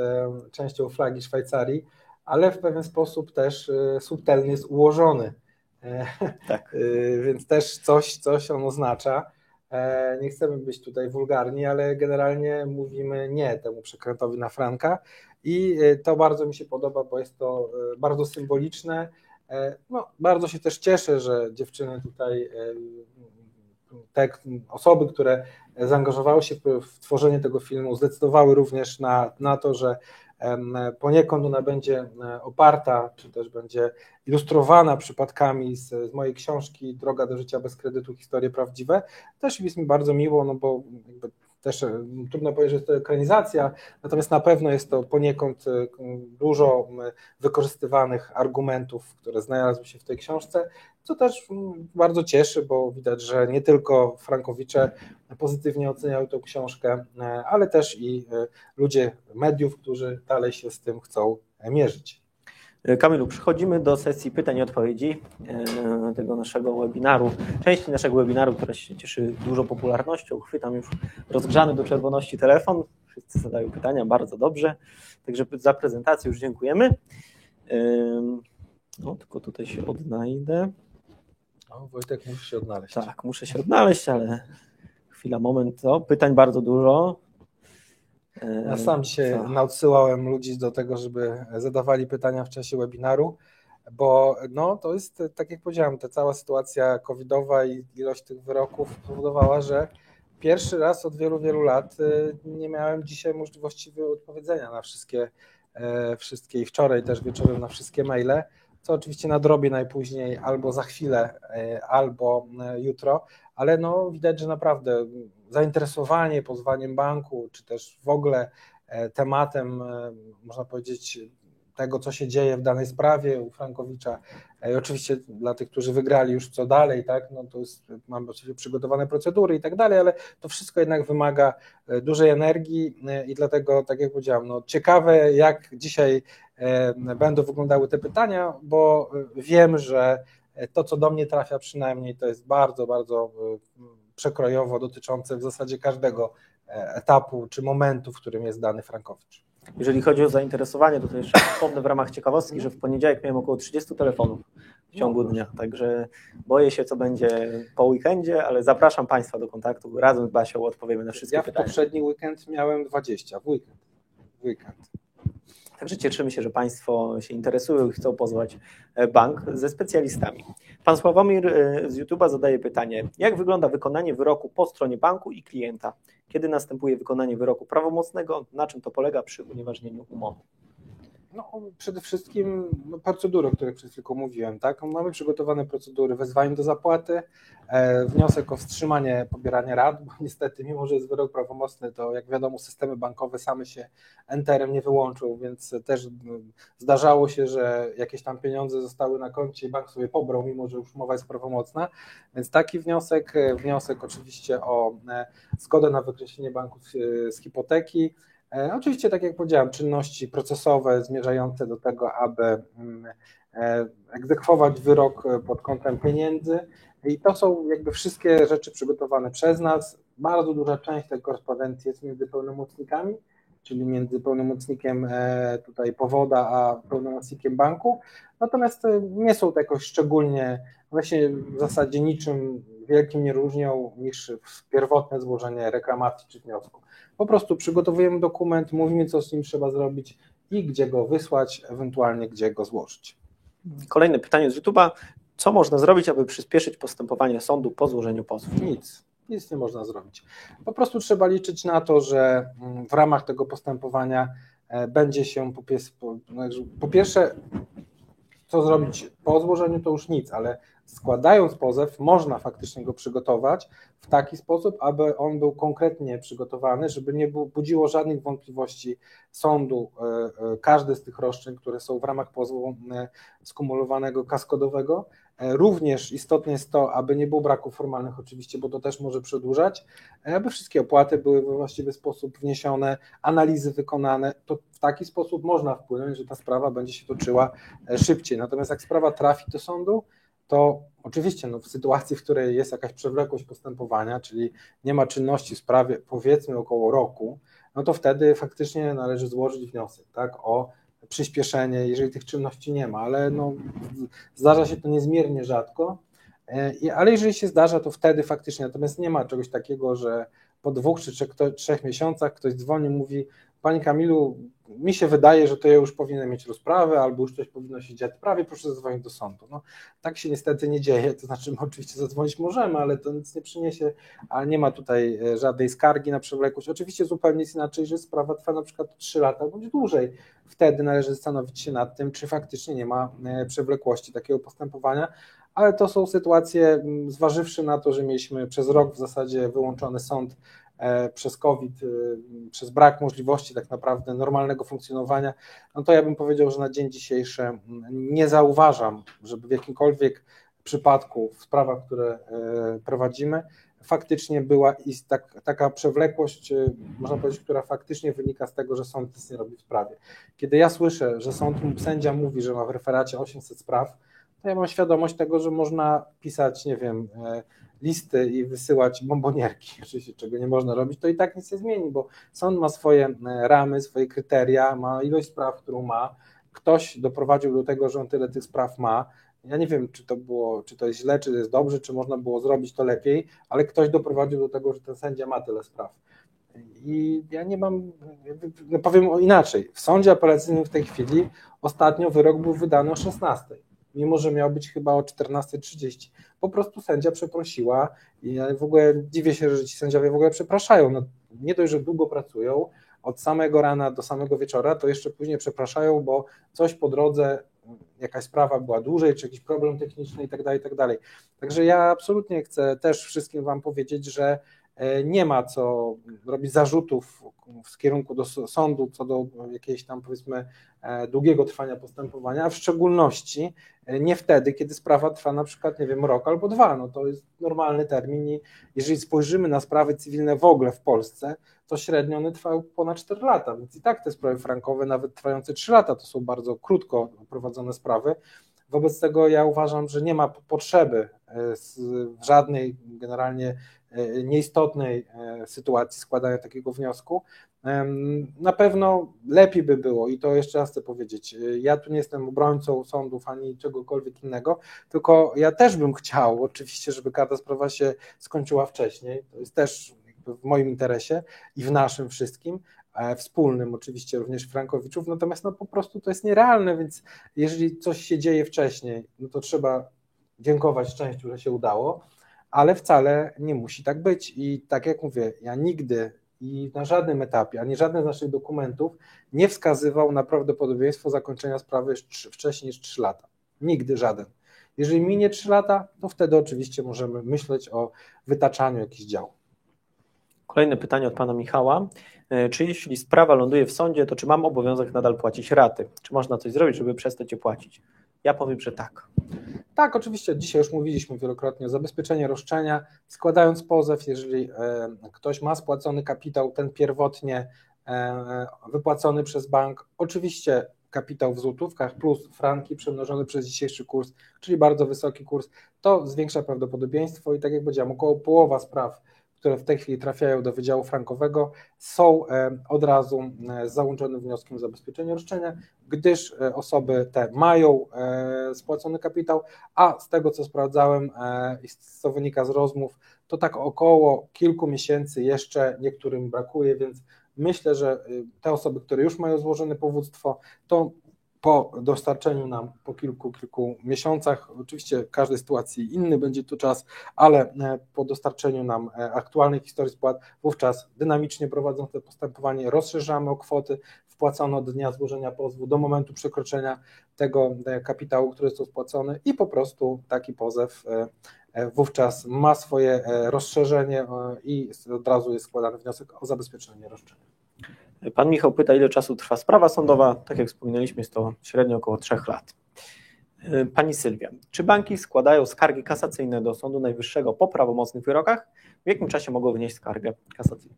częścią flagi Szwajcarii, ale w pewien sposób też e, subtelnie jest ułożony. E, tak. E, więc też coś, coś on oznacza. Nie chcemy być tutaj wulgarni, ale generalnie mówimy nie temu przekrętowi na Franka i to bardzo mi się podoba, bo jest to bardzo symboliczne. No, bardzo się też cieszę, że dziewczyny tutaj te osoby, które zaangażowały się w tworzenie tego filmu, zdecydowały również na, na to, że Poniekąd ona będzie oparta, czy też będzie ilustrowana przypadkami z, z mojej książki Droga do życia bez kredytu, historie prawdziwe. Też jest mi bardzo miło, no bo też e, trudno powiedzieć, że to ekranizacja, natomiast na pewno jest to poniekąd e, dużo wykorzystywanych argumentów, które znalazły się w tej książce, co też bardzo cieszy, bo widać, że nie tylko Frankowicze pozytywnie oceniały tę książkę, e, ale też i ludzie mediów, którzy dalej się z tym chcą mierzyć. E, Kamilu, przechodzimy do sesji pytań i odpowiedzi e, tego naszego webinaru, części naszego webinaru, która się cieszy dużą popularnością. Chwytam już rozgrzany do czerwoności telefon. Wszyscy zadają pytania, bardzo dobrze. Także za prezentację już dziękujemy. No, tylko tutaj się odnajdę. O, Wojtek, muszę się odnaleźć. Tak, muszę się odnaleźć, ale chwila, moment. O, pytań bardzo dużo. Ja sam dzisiaj Co? ludzi do tego, żeby zadawali pytania w czasie webinaru, bo no, to jest, tak jak powiedziałem, ta cała sytuacja covidowa i ilość tych wyroków spowodowała, że pierwszy raz od wielu, wielu lat y, nie miałem dzisiaj możliwości odpowiedzenia na wszystkie, e, wszystkie i wczoraj też wieczorem na wszystkie maile, co oczywiście nadrobię najpóźniej albo za chwilę, e, albo e, jutro, ale no widać, że naprawdę zainteresowanie pozwaniem banku, czy też w ogóle e, tematem, e, można powiedzieć, tego, co się dzieje w danej sprawie u Frankowicza. I oczywiście dla tych, którzy wygrali już co dalej, tak, no to jest, mam oczywiście przygotowane procedury i tak dalej, ale to wszystko jednak wymaga e, dużej energii i dlatego, tak jak powiedziałem, no ciekawe jak dzisiaj będą wyglądały te pytania, bo wiem, że to, co do mnie trafia przynajmniej, to jest bardzo, bardzo przekrojowo dotyczące w zasadzie każdego e, etapu czy momentu, w którym jest dany Frankowicz. Jeżeli chodzi o zainteresowanie, to, to jeszcze wspomnę w ramach ciekawostki, że w poniedziałek miałem około 30 telefonów w ciągu dnia, także boję się, co będzie po weekendzie, ale zapraszam Państwa do kontaktu. Razem z Basią odpowiemy na wszystkie ja pytania. Ja w poprzedni weekend miałem 20, w weekend. W weekend. Także cieszymy się, że Państwo się interesują i chcą pozwać e, bank ze specjalistami. Pan Sławomir e, z YouTube'a zadaje pytanie, jak wygląda wykonanie wyroku po stronie banku i klienta? Kiedy następuje wykonanie wyroku prawomocnego? Na czym to polega przy unieważnieniu umowy? No, przede wszystkim no, procedury, o których przed chwilą mówiłem. Tak? Mamy przygotowane procedury wezwanie do zapłaty, e, wniosek o wstrzymanie pobierania rat, bo niestety, mimo że jest wyrok prawomocny, to jak wiadomo, systemy bankowe same się enterem nie wyłączą, więc też zdarzało się, że jakieś tam pieniądze zostały na koncie i bank sobie pobrał, mimo że już umowa jest prawomocna. Więc taki wniosek, wniosek oczywiście o e, zgodę na wykreślenie banku z, hipoteki, E, oczywiście, tak jak powiedziałem, czynności procesowe zmierzające do tego, aby mm, e, egzekwować wyrok pod kątem pieniędzy. I to są jakby wszystkie rzeczy przygotowane przez nas. Bardzo duża część tej korespondencji jest między pełnomocnikami, czyli między pełnomocnikiem e, tutaj powoda a pełnomocnikiem banku. Natomiast nie są to jakoś szczególnie, właśnie w zasadzie niczym wielkim nie różnią niż pierwotne złożenie reklamacji czy wniosku. Po prostu przygotowujemy dokument, mówimy, co z nim trzeba zrobić i gdzie go wysłać, ewentualnie gdzie go złożyć. Kolejne pytanie z YouTube'a. Co można zrobić, aby przyspieszyć postępowanie sądu po złożeniu pozwu? Nic. Nic nie można zrobić. Po prostu trzeba liczyć na to, że mm, w ramach tego postępowania e, będzie się po, po pierwsze, co zrobić po złożeniu, to już nic, ale składając pozew, można faktycznie go przygotować w taki sposób, aby on był konkretnie przygotowany, żeby nie budziło żadnych wątpliwości sądu e, e, każde z tych roszczeń, które są w ramach pozwu e, skumulowanego kaskadowego. Również istotne jest to, aby nie było braków formalnych oczywiście, bo to też może przedłużać, aby wszystkie opłaty były we właściwy sposób wniesione, analizy wykonane, to w taki sposób można wpłynąć, że ta sprawa będzie się toczyła szybciej. Natomiast jak sprawa trafi do sądu, to oczywiście no, w sytuacji, w której jest jakaś przewlekłość postępowania, czyli nie ma czynności w sprawie powiedzmy około roku, no to wtedy faktycznie należy złożyć wniosek tak, o przyspieszenie, jeżeli tych czynności nie ma, ale no, zdarza się to niezmiernie rzadko, e, ale jeżeli się zdarza, to wtedy faktycznie, natomiast nie ma czegoś takiego, że po dwóch czy trzech, trzech miesiącach ktoś dzwoni mówi, Panie Kamilu, mi się wydaje, że to ja już powinien mieć rozprawę, albo już coś powinno się dziać prawie, proszę zadzwonić do sądu. No, tak się niestety nie dzieje, to znaczy my oczywiście zadzwonić możemy, ale to nic nie przyniesie, a nie ma tutaj e, żadnej skargi na przewlekłość. Oczywiście zupełnie jest inaczej, że sprawa trwa na przykład 3 lata bądź dłużej. Wtedy należy zastanowić się nad tym, czy faktycznie nie ma e, przewlekłości takiego postępowania, ale to są sytuacje, zważywszy na to, że mieliśmy przez rok w zasadzie wyłączony sąd przez COVID, e, przez brak możliwości tak naprawdę normalnego funkcjonowania, no to ja bym powiedział, że na dzień dzisiejszy nie zauważam, żeby w jakimkolwiek przypadku w sprawach, które e, prowadzimy, faktycznie była tak, taka przewlekłość, można powiedzieć, która faktycznie wynika z tego, że sąd nic nie robi w sprawie. Kiedy ja słyszę, że sąd sędzia mówi, że ma w referacie 800 spraw, to ja mam świadomość tego, że można pisać, nie wiem, listy i wysyłać bombonierki, oczywiście czego nie można robić, to i tak nic nie zmieni, bo sąd ma swoje e, ramy, swoje kryteria, ma ilość spraw, którą ma. Ktoś doprowadził do tego, że on tyle tych spraw ma. Ja nie wiem, czy to było, czy to jest źle, czy to jest dobrze, czy można było zrobić to lepiej, ale ktoś doprowadził do tego, że ten sędzia ma tyle spraw. I ja nie mam, no powiem inaczej. W sądzie apelacyjnym w tej chwili ostatnio wyrok był wydany o 16 mimo że miał być chyba o 14.30. Po prostu sędzia przeprosiła i ja w ogóle dziwię się, że ci sędziowie w ogóle przepraszają. No, nie dość, że długo pracują, od samego rana do samego wieczora, to jeszcze później przepraszają, bo coś po drodze, jakaś sprawa była dłużej, czy jakiś problem techniczny i tak dalej, i tak. Także ja absolutnie chcę też wszystkim Wam powiedzieć, że nie ma co robić zarzutów w kierunku do sądu co do jakiejś tam powiedzmy e, długiego trwania postępowania, a w szczególności e, nie wtedy, kiedy sprawa trwa na przykład, nie wiem, rok albo dwa, no to jest normalny termin i jeżeli spojrzymy na sprawy cywilne w ogóle w Polsce, to średnio one trwały ponad 4 lata, więc i tak te sprawy frankowe, nawet trwające 3 lata, to są bardzo krótko prowadzone sprawy, Wobec tego ja uważam, że nie ma potrzeby e, w żadnej generalnie E, nieistotnej e, sytuacji składania takiego wniosku. Na pewno lepiej by było, i to jeszcze raz chcę powiedzieć, e, ja tu nie jestem obrońcą sądów ani czegokolwiek innego, tylko ja też bym chciał oczywiście, żeby każda sprawa się skończyła wcześniej. To jest też w moim interesie i w naszym wszystkim, wspólnym oczywiście również Frankowiczów, natomiast no po prostu to jest nierealne, więc jeżeli coś się dzieje wcześniej, no to trzeba dziękować szczęściu, że się udało, ale wcale nie musi tak być. I tak jak mówię, ja nigdy i na żadnym etapie, ani żaden z naszych dokumentów nie wskazywał na prawdopodobieństwo zakończenia sprawy wcześniej niż 3 lata. Nigdy żaden. Jeżeli minie 3 lata, to wtedy oczywiście możemy myśleć o wytaczaniu jakichś działów. Kolejne pytanie od pana Michała. E, czy jeśli sprawa ląduje w sądzie, to czy mam obowiązek nadal płacić raty? Czy można coś zrobić, żeby przestać je płacić? Ja powiem, że tak. Tak, oczywiście. Dzisiaj już mówiliśmy wielokrotnie o zabezpieczeniu roszczenia. Składając pozew, jeżeli e, ktoś ma spłacony kapitał, ten pierwotnie e, wypłacony przez bank, oczywiście kapitał w złotówkach plus franki przemnożony przez dzisiejszy kurs, czyli bardzo wysoki kurs, to zwiększa prawdopodobieństwo i tak jak powiedziałem, około połowa spraw które w tej chwili trafiają do Wydziału Frankowego, są e, od razu e, z załączonym wnioskiem o zabezpieczenie roszczenia, gdyż e, osoby te mają spłacony kapitał, a z tego co sprawdzałem i co wynika z rozmów, to tak około kilku miesięcy jeszcze niektórym brakuje, więc myślę, że te osoby, które już mają złożone powództwo, to po dostarczeniu nam po kilku, kilku miesiącach, oczywiście każdej sytuacji inny będzie to czas, ale e, po dostarczeniu nam e, aktualnej historii spłat, wówczas dynamicznie prowadząc to postępowanie rozszerzamy o kwoty wpłacone od dnia złożenia pozwu do momentu przekroczenia tego e, kapitału, który został spłacony i po prostu taki pozew wówczas ma swoje rozszerzenie i od razu jest składany wniosek o zabezpieczenie roszczenia. Pan Michał pyta, ile czasu trwa sprawa sądowa. Tak jak wspominaliśmy, jest to średnio około 3 lat. Pani Sylwia, czy banki składają skargi kasacyjne do Sądu Najwyższego po prawomocnych wyrokach? W jakim czasie mogą wnieść skargę kasacyjną?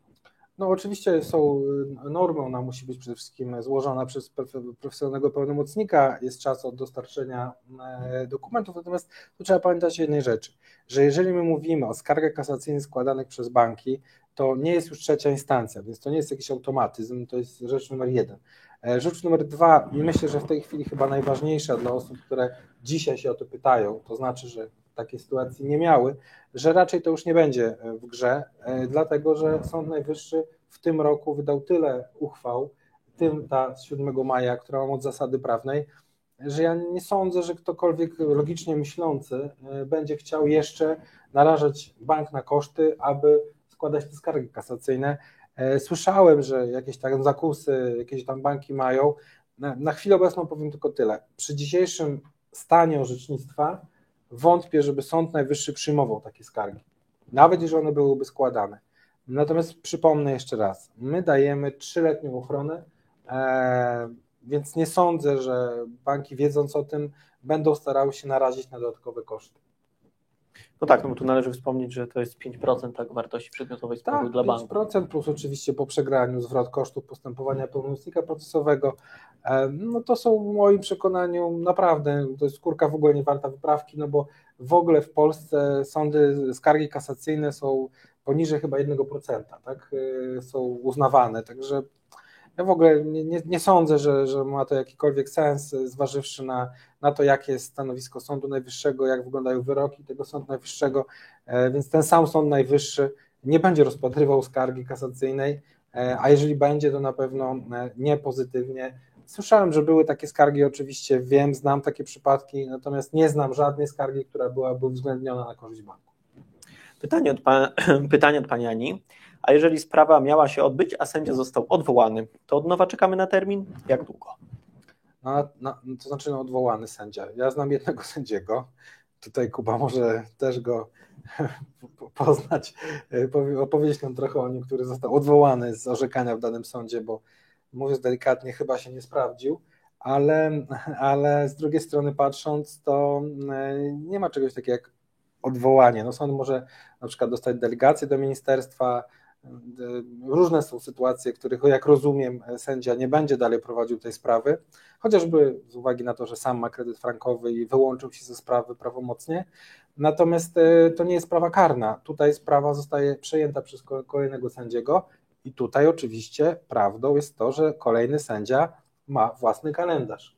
No oczywiście są y, normy, ona musi być przede wszystkim złożona przez profesjonalnego pełnomocnika, jest czas od dostarczenia e, dokumentów, natomiast tu trzeba pamiętać o jednej rzeczy, że jeżeli my mówimy o skargach kasacyjnych składanych przez banki, to nie jest już trzecia instancja, więc to nie jest jakiś automatyzm, to jest rzecz numer jeden. E, rzecz numer dwa, i myślę, że w tej chwili chyba najważniejsza dla osób, które dzisiaj się o to pytają, to znaczy, że takiej sytuacji nie miały, że raczej to już nie będzie e, w grze, e, dlatego że Sąd Najwyższy w tym roku wydał tyle uchwał, tym ta z 7 maja, która ma moc zasady prawnej, że ja nie sądzę, że ktokolwiek logicznie myślący będzie chciał jeszcze narażać bank na koszty, aby składać te skargi kasacyjne. E, słyszałem, że jakieś tam zakusy, jakieś tam banki mają. Na, na chwilę obecną powiem tylko tyle. Przy dzisiejszym stanie orzecznictwa wątpię, żeby Sąd Najwyższy przyjmował takie skargi, nawet jeżeli one byłyby składane. Natomiast przypomnę jeszcze raz, my dajemy trzyletnią ochronę, e, więc nie sądzę, że banki wiedząc o tym będą starały się narazić na dodatkowe koszty. No tak, no bo tu należy wspomnieć, że to jest 5% tak, wartości przedmiotowej sporu tak, dla banku. 5% plus oczywiście po przegraniu zwrot kosztów postępowania pełnomocnika procesowego. E, no to są w moim przekonaniu naprawdę, to jest skórka w ogóle nie warta wyprawki, no bo w ogóle w Polsce sądy, skargi kasacyjne są poniżej chyba 1%, tak, e, są uznawane, także ja w ogóle nie, nie, nie, sądzę, że, że ma to jakikolwiek sens, zważywszy na, na to, jakie jest stanowisko Sądu Najwyższego, jak wyglądają wyroki tego Sądu Najwyższego, e, więc ten sam Sąd Najwyższy nie będzie rozpatrywał skargi kasacyjnej, e, a jeżeli będzie, to na pewno e, nie pozytywnie. Słyszałem, że były takie skargi, oczywiście wiem, znam takie przypadki, natomiast nie znam żadnej skargi, która byłaby uwzględniona na korzyść banku. Pytanie od, pan, pytanie od pani Ani. A jeżeli sprawa miała się odbyć, a sędzia został odwołany, to od nowa czekamy na termin? Jak długo? No, no, to znaczy no, odwołany sędzia. Ja znam jednego sędziego. Tutaj Kuba może też go poznać, opowiedzieć nam trochę o nim, który został odwołany z orzekania w danym sądzie, bo mówiąc delikatnie, chyba się nie sprawdził, ale, ale z drugiej strony patrząc, to e, nie ma czegoś takiego jak odwołanie. No sąd może na przykład dostać delegację do ministerstwa, Różne są sytuacje, których, jak rozumiem, sędzia nie będzie dalej prowadził tej sprawy, chociażby z uwagi na to, że sam ma kredyt frankowy i wyłączył się ze sprawy prawomocnie. Natomiast e, to nie jest sprawa karna. Tutaj sprawa zostaje przejęta przez kolejnego sędziego, i tutaj oczywiście prawdą jest to, że kolejny sędzia ma własny kalendarz.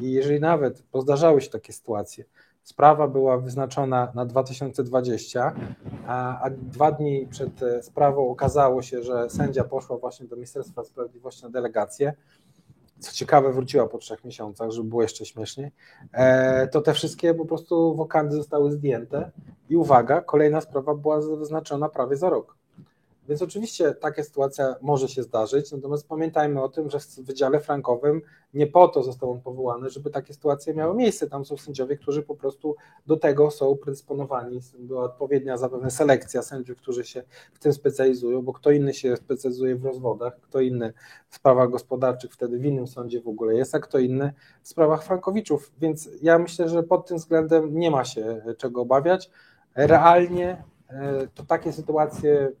I jeżeli nawet pozdarzały się takie sytuacje, Sprawa była wyznaczona na 2020, a, a, dwa dni przed e, sprawą okazało się, że sędzia poszła właśnie do Ministerstwa Sprawiedliwości na delegację. Co ciekawe, wróciła po trzech miesiącach, żeby było jeszcze śmieszniej. E, to te wszystkie po prostu wokandy zostały zdjęte i uwaga, kolejna sprawa była wyznaczona prawie za rok. Więc oczywiście taka sytuacja może się zdarzyć, natomiast pamiętajmy o tym, że w Wydziale Frankowym nie po to został on powołany, żeby takie sytuacje miały miejsce. Tam są sędziowie, którzy po prostu do tego są predysponowani. Była odpowiednia zapewne selekcja sędziów, którzy się w tym specjalizują, bo kto inny się specjalizuje w rozwodach, kto inny w sprawach gospodarczych, wtedy w innym sądzie w ogóle jest, a kto inny w sprawach frankowiczów. Więc ja myślę, że pod tym względem nie ma się czego obawiać. Realnie e, to takie sytuacje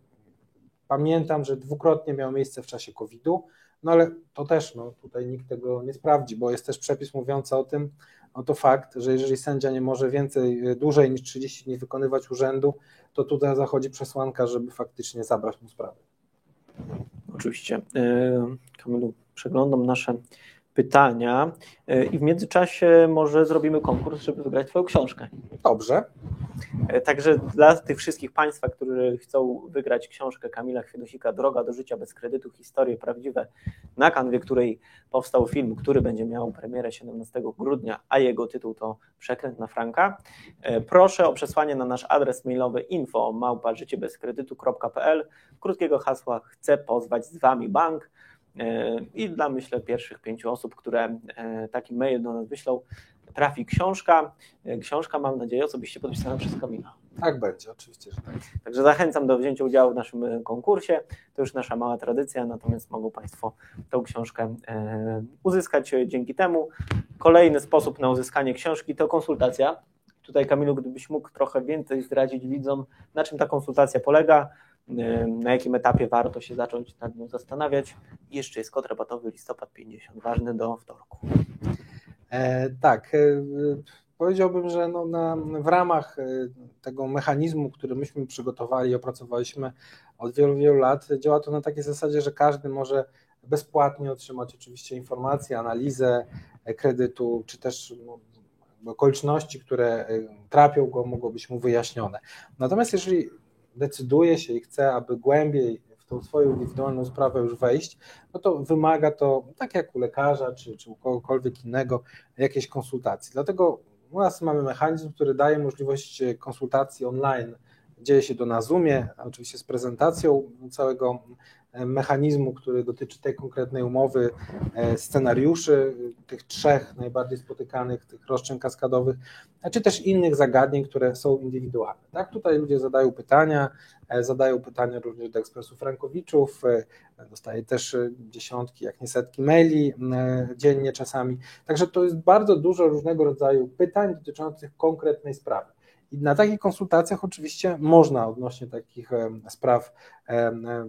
Pamiętam, że dwukrotnie miało miejsce w czasie COVID-u, no ale to też no, tutaj nikt tego nie sprawdzi, bo jest też przepis mówiący o tym, no to fakt, że jeżeli sędzia nie może więcej, e, dłużej niż 30 dni wykonywać urzędu, to tutaj zachodzi przesłanka, żeby faktycznie zabrać mu sprawę. Oczywiście. E, Kamilu, przeglądam nasze pytania e, i w międzyczasie może zrobimy konkurs, żeby wygrać Twoją książkę. Dobrze. E, także dla tych wszystkich Państwa, którzy chcą wygrać książkę Kamila Chwiedusika Droga do życia bez kredytu, historie prawdziwe, na kanwie której powstał film, który będzie miał premierę 17 grudnia, a jego tytuł to Przekręt na Franka, e, proszę o przesłanie na nasz adres mailowy info małpa.życiebezkredytu.pl krótkiego hasła chcę pozwać z Wami bank, E, I dla myślę pierwszych pięciu osób, które taki mail do nas wyślą, trafi książka. E, książka, mam nadzieję, osobiście podpisana przez Kamila. Tak będzie, oczywiście, że tak. Także zachęcam do wzięcia udziału w naszym konkursie. To już nasza mała tradycja, natomiast mogą Państwo tę książkę uzyskać dzięki temu. Kolejny sposób na uzyskanie książki to konsultacja. Tutaj, Kamilu, gdybyś mógł trochę więcej zdradzić widzom, na czym ta konsultacja polega, na jakim etapie warto się zacząć nad nią zastanawiać. Jeszcze jest kod rabatowy listopad 50, ważny do wtorku. E, tak, e, powiedziałbym, że no na, w ramach e, tego mechanizmu, który myśmy przygotowali opracowaliśmy od wielu, wielu lat, działa to na takiej zasadzie, że każdy może bezpłatnie otrzymać oczywiście informacje, analizę kredytu, czy też no, okoliczności, które trapią go, mogą być mu wyjaśnione. Natomiast jeżeli decyduje się i chce, aby głębiej tą swoją indywidualną sprawę już wejść, no to wymaga to, tak jak u lekarza czy, czy u kogokolwiek innego, jakiejś konsultacji. Dlatego u nas mamy mechanizm, który daje możliwość konsultacji online. Dzieje się to na Zoomie, oczywiście z prezentacją całego mechanizmu, który dotyczy tej konkretnej umowy, e, scenariuszy, tych trzech najbardziej spotykanych, tych roszczeń kaskadowych, czy też innych zagadnień, które są indywidualne. Tak, tutaj ludzie zadają pytania, e, zadają pytania również do ekspresów frankowiczów, e, dostaję też dziesiątki, jak nie setki maili dziennie czasami, także to jest bardzo dużo różnego rodzaju pytań dotyczących konkretnej sprawy. I na takich konsultacjach oczywiście można odnośnie takich spraw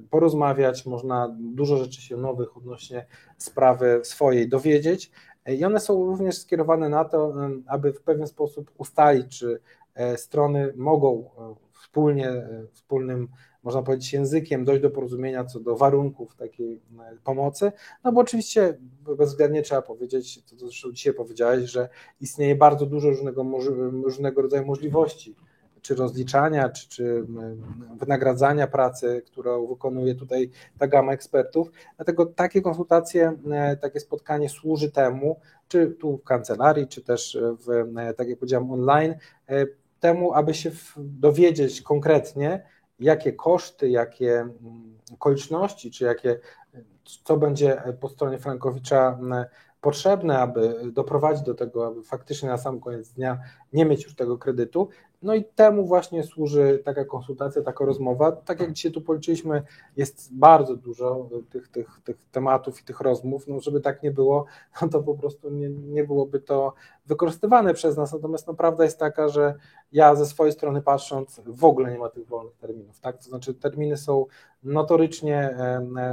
porozmawiać, można dużo rzeczy się nowych odnośnie sprawy swojej dowiedzieć. I one są również skierowane na to, aby w pewien sposób ustalić, czy e, strony mogą e, wspólnie, e, wspólnym można powiedzieć, językiem dojść do porozumienia co do warunków takiej e, pomocy, no bo oczywiście bezwzględnie trzeba powiedzieć, to zresztą dzisiaj powiedziałeś, że istnieje bardzo dużo różnego, różnego rodzaju możliwości, czy rozliczania, czy, czy wynagradzania pracy, którą wykonuje tutaj ta gama ekspertów. Dlatego takie konsultacje, e, takie spotkanie służy temu, czy tu w kancelarii, czy też w, e, tak jak powiedziałem, online, temu, aby się dowiedzieć konkretnie, jakie koszty, jakie mm, okoliczności, czy jakie, co będzie po stronie Frankowicza mm, potrzebne, aby doprowadzić do tego, aby faktycznie na sam koniec dnia nie mieć już tego kredytu. No i temu właśnie służy taka konsultacja, taka rozmowa. Tak jak dzisiaj tu policzyliśmy, jest bardzo dużo tych, tych, tych tematów i tych rozmów. No, żeby tak nie było, no to po prostu nie, nie byłoby to wykorzystywane przez nas. Natomiast no, prawda jest taka, że ja ze swojej strony patrząc, w ogóle nie ma tych wolnych terminów. Tak? To znaczy, terminy są notorycznie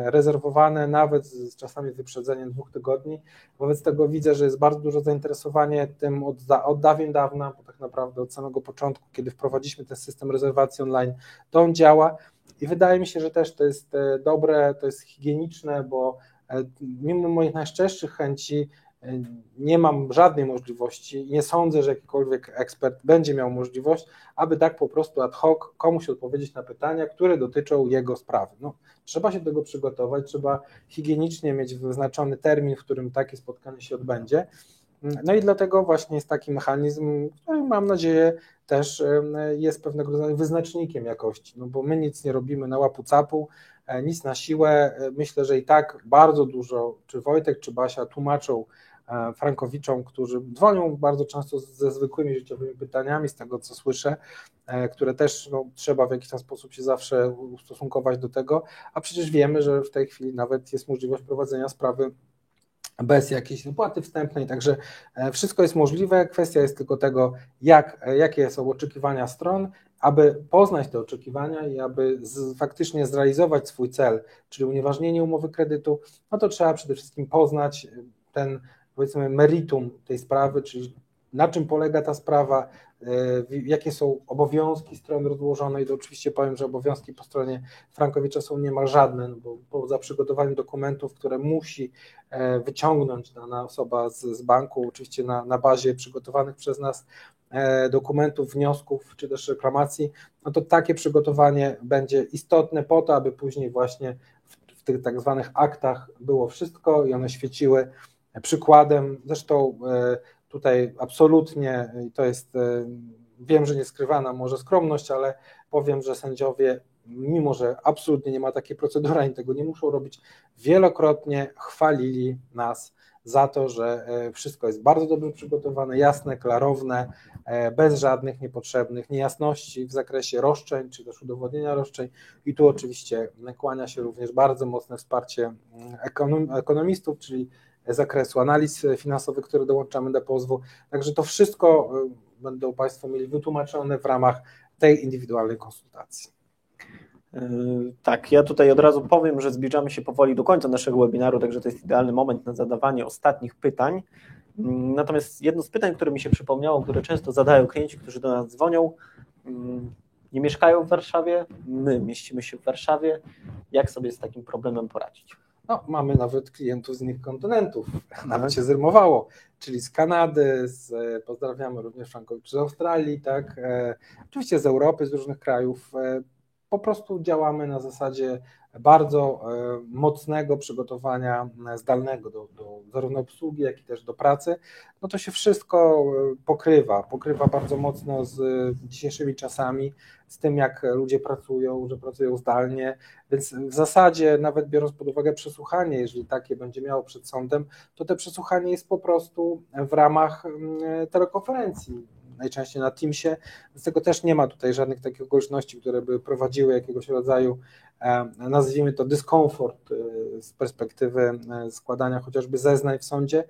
rezerwowane, nawet z czasami wyprzedzeniem dwóch tygodni. Wobec tego widzę, że jest bardzo duże zainteresowanie tym od, od dawien dawna, bo tak naprawdę od samego początku, kiedy wprowadziliśmy ten system rezerwacji online, to on działa. I wydaje mi się, że też to jest e, dobre, to jest higieniczne, bo e, mimo moich najszczerszych chęci nie mam żadnej możliwości nie sądzę, że jakikolwiek ekspert będzie miał możliwość, aby tak po prostu ad hoc komuś odpowiedzieć na pytania, które dotyczą jego sprawy. No, trzeba się do tego przygotować, trzeba higienicznie mieć wyznaczony termin, w którym takie spotkanie się odbędzie. No i dlatego właśnie jest taki mechanizm, który mam nadzieję też jest pewnego rodzaju wyznacznikiem jakości, no bo my nic nie robimy na łapu capu, e, nic na siłę. E, myślę, że i tak bardzo dużo, czy Wojtek, czy Basia tłumaczą Frankowiczom, którzy dzwonią bardzo często ze zwykłymi życiowymi pytaniami, z tego co słyszę, e, które też no, trzeba w jakiś tam sposób się zawsze ustosunkować do tego, a przecież wiemy, że w tej chwili nawet jest możliwość prowadzenia sprawy bez jakiejś wypłaty wstępnej, także e, wszystko jest możliwe, kwestia jest tylko tego, jak, jakie są oczekiwania stron, aby poznać te oczekiwania i aby z, faktycznie zrealizować swój cel, czyli unieważnienie umowy kredytu, no to trzeba przede wszystkim poznać ten powiedzmy meritum tej sprawy, czyli na czym polega ta sprawa, e, jakie są obowiązki strony rozłożonej, to oczywiście powiem, że obowiązki po stronie Frankowicza są niemal żadne, no bo poza przygotowaniem dokumentów, które musi e, wyciągnąć dana osoba z, z banku, oczywiście na, na bazie przygotowanych przez nas e, dokumentów, wniosków czy też reklamacji, no to takie przygotowanie będzie istotne po to, aby później właśnie w, w tych tak zwanych aktach było wszystko i one świeciły przykładem. Zresztą e, tutaj absolutnie i to jest, e, wiem, że nie skrywana może skromność, ale powiem, że sędziowie, mimo że absolutnie nie ma takiej procedury, ani tego nie muszą robić, wielokrotnie chwalili nas za to, że e, wszystko jest bardzo dobrze przygotowane, jasne, klarowne, bez żadnych niepotrzebnych niejasności w zakresie roszczeń, czy też udowodnienia roszczeń. I tu oczywiście kłania się również bardzo mocne wsparcie mm, ekonomistów, czyli zakresu analiz finansowych, które dołączamy do pozwu. Także to wszystko y, będą Państwo mieli wytłumaczone w ramach tej indywidualnej konsultacji. Y, tak, ja tutaj od razu powiem, że zbliżamy się powoli do końca naszego webinaru, także to jest idealny moment na zadawanie ostatnich pytań. Mm, natomiast jedno z pytań, które mi się przypomniało, które często zadają klienci, którzy do nas dzwonią, nie mieszkają w Warszawie, my mieścimy się w Warszawie. Jak sobie z takim problemem poradzić? No, mamy nawet klientów z innych kontynentów, nawet się zrymowało, czyli z Kanady, z, pozdrawiamy również Frankowiczów z Australii, tak, e, oczywiście z Europy, z różnych krajów. E, po prostu działamy na zasadzie bardzo mocnego przygotowania zdalnego do, do zarówno obsługi, jak i też do pracy, no to się wszystko pokrywa, pokrywa bardzo mocno z dzisiejszymi czasami, z tym jak ludzie pracują, że pracują zdalnie, więc w zasadzie nawet biorąc pod uwagę przesłuchanie, jeżeli takie będzie miało przed sądem, to te przesłuchanie jest po prostu w ramach mm, telekonferencji najczęściej na Teamsie, z tego też nie ma tutaj żadnych takich okoliczności, które by prowadziły jakiegoś rodzaju, e, nazwijmy to dyskomfort e, z perspektywy e, składania chociażby zeznań w sądzie,